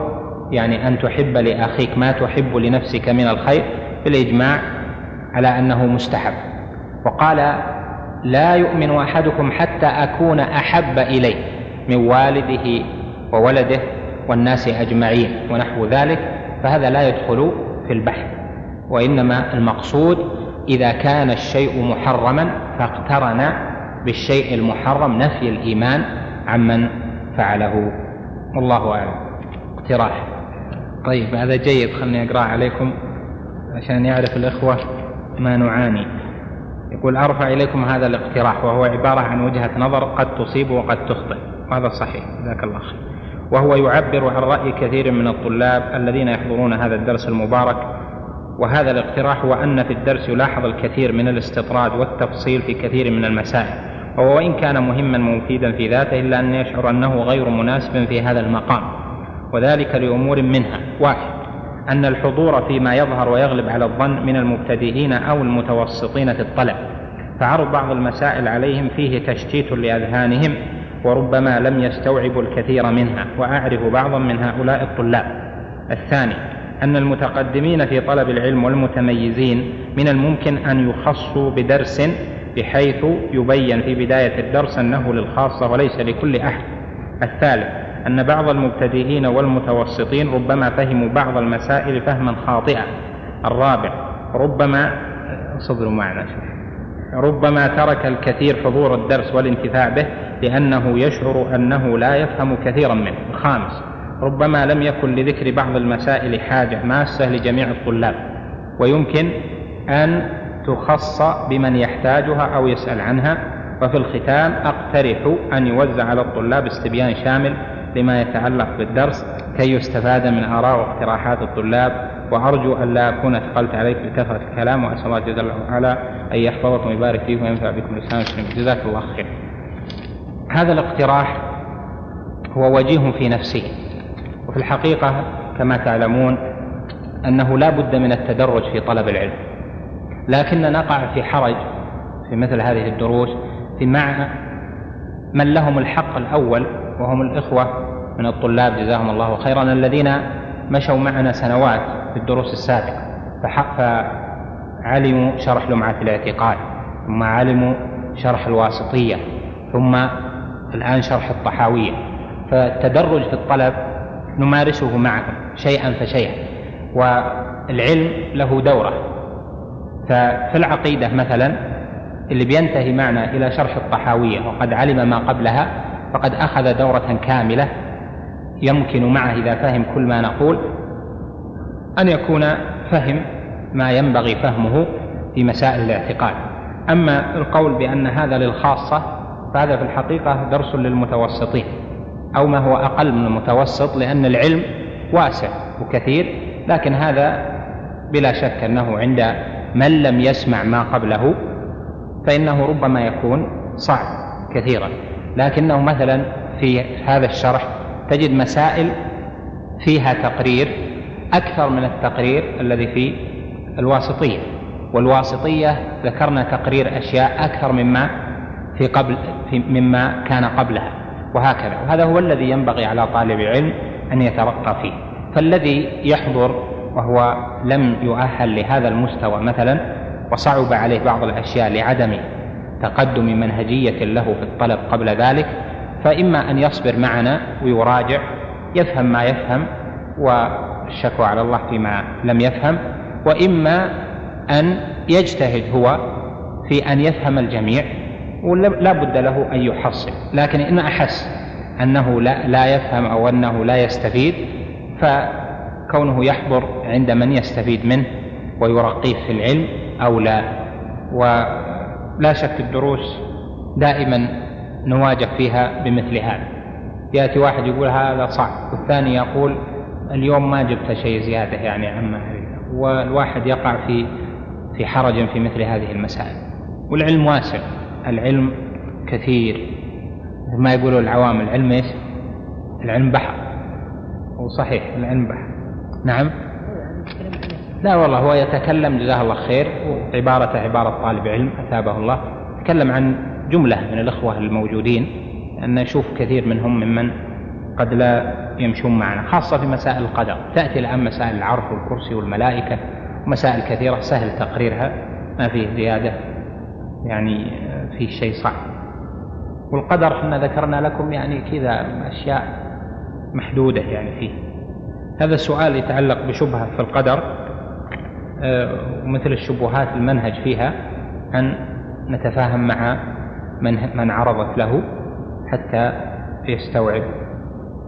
يعني أن تحب لأخيك ما تحب لنفسك من الخير بالإجماع على أنه مستحب. وقال لا يؤمن أحدكم حتى أكون أحب إليه من والده وولده والناس أجمعين ونحو ذلك فهذا لا يدخل في البحث. وإنما المقصود إذا كان الشيء محرما فاقترن بالشيء المحرم نفي الإيمان عمن فعله. والله أعلم. اقتراح. طيب هذا جيد. خلني أقرأ عليكم عشان يعرف الإخوة ما نعاني. يقول أرفع إليكم هذا الاقتراح وهو عبارة عن وجهة نظر قد تصيب وقد تخطئ وهذا صحيح جزاك الله خير. وهو يعبر عن رأي كثير من الطلاب الذين يحضرون هذا الدرس المبارك وهذا الاقتراح هو أن في الدرس يلاحظ الكثير من الاستطراد والتفصيل في كثير من المسائل وهو وإن كان مهما مفيدا في ذاته إلا أن يشعر أنه غير مناسب في هذا المقام وذلك لأمور منها. واحد أن الحضور فيما يظهر ويغلب على الظن من المبتدئين أو المتوسطين في الطلب فعرض بعض المسائل عليهم فيه تشتيت لأذهانهم وربما لم يستوعبوا الكثير منها وأعرف بعضا من هؤلاء الطلاب. الثاني أن المتقدمين في طلب العلم والمتميزين من الممكن أن يخصوا بدرس بحيث يبين في بداية الدرس أنه للخاصة وليس لكل أحد. الثالث أن بعض المبتدئين والمتوسطين ربما فهموا بعض المسائل فهما خاطئا. الرابع ربما صبروا معنا. ربما ترك الكثير حضور الدرس والانتفاع به لأنه يشعر أنه لا يفهم كثيرا منه. الخامس ربما لم يكن لذكر بعض المسائل حاجة ماسة لجميع الطلاب ويمكن أن تخص بمن يحتاجها أو يسأل عنها. وفي الختام أقترح أن يوزع على الطلاب استبيان شامل لما يتعلق بالدرس كي يستفاد من آراء واقتراحات الطلاب. وأرجو أن لا أكون أثقلت عليك بكثرة الكلام وأسأل الله جل وعلا أن يحفظكم ويبارك فيكم وينفع بكم الإسلام المسلمين. جزاك الله خير. هذا الاقتراح هو وجيه في نفسه. وفي الحقيقة كما تعلمون أنه لا بد من التدرج في طلب العلم. لكن نقع في حرج في مثل هذه الدروس في مع من لهم الحق الأول وهم الإخوة من الطلاب جزاهم الله خيرا الذين مشوا معنا سنوات في الدروس السابقة. فعلموا شرح لمعة الاعتقاد ثم علموا شرح الواسطية ثم الآن شرح الطحاوية. فالتدرج في الطلب نمارسه معهم شيئا فشيئا والعلم له دورة. ففي العقيدة مثلا اللي بينتهي معنا إلى شرح الطحاوية وقد علم ما قبلها فقد أخذ دورة كاملة يمكن معه إذا فهم كل ما نقول أن يكون فهم ما ينبغي فهمه في مسائل الاعتقاد. أما القول بأن هذا للخاصة فهذا في الحقيقة درس للمتوسطين أو ما هو أقل من المتوسط لأن العلم واسع وكثير لكن هذا بلا شك أنه عند من لم يسمع ما قبله فإنه ربما يكون صعب كثيرا. لكنه مثلا في هذا الشرح تجد مسائل فيها تقرير أكثر من التقرير الذي في الواسطية والواسطية ذكرنا تقرير أشياء أكثر مما في قبل في مما كان قبلها وهكذا. وهذا هو الذي ينبغي على طالب العلم أن يترقى فيه. فالذي يحضر وهو لم يؤهل لهذا المستوى مثلا وصعب عليه بعض الأشياء لعدم تقدم منهجية له في الطلب قبل ذلك فإما أن يصبر معنا ويراجع يفهم ما يفهم والشكوى على الله فيما لم يفهم وإما أن يجتهد هو في أن يفهم الجميع ولا بد له أن يحصل. لكن إن أحس أنه لا, لا يفهم أو أنه لا يستفيد فكونه يحضر عند من يستفيد منه ويرقيه في العلم أو لا ولا شك الدروس دائما نواجه فيها بمثل هذا. يأتي واحد يقول هذا صعب والثاني يقول اليوم ما جبت شيء زيادة يعني عما والواحد يقع في في حرج في مثل هذه المسائل. والعلم واسع العلم كثير. ما يقولوا العوام العلم إيش؟ العلم بحر. وصحيح العلم بحر. نعم؟ لا والله هو يتكلم جزاه الله خير وعبارته عبارة طالب علم أثابه الله. تكلم عن جملة من الإخوة الموجودين أن نشوف كثير منهم ممن قد لا يمشون معنا خاصة في مسائل القدر. تأتي الآن مسائل العرف والكرسي والملائكة مسائل كثيرة سهل تقريرها ما فيه زيادة يعني فيه شيء صح والقدر إحنا ذكرنا لكم يعني كذا أشياء محدودة يعني فيه. هذا السؤال يتعلق بشبهة في القدر. ومثل الشبهات المنهج فيها أن نتفاهم مع من من عرضت له حتى يستوعب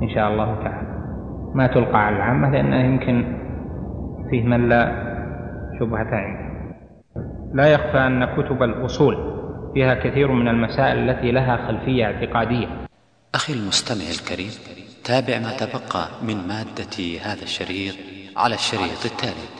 إن شاء الله تعالى. ما تلقى على العامة لأنه يمكن فيه من لا شبهة عنده. لا يخفى أن كتب الأصول فيها كثير من المسائل التي لها خلفية اعتقادية. أخي المستمع الكريم تابع ما تبقى من مادة هذا الشريط على الشريط التالي.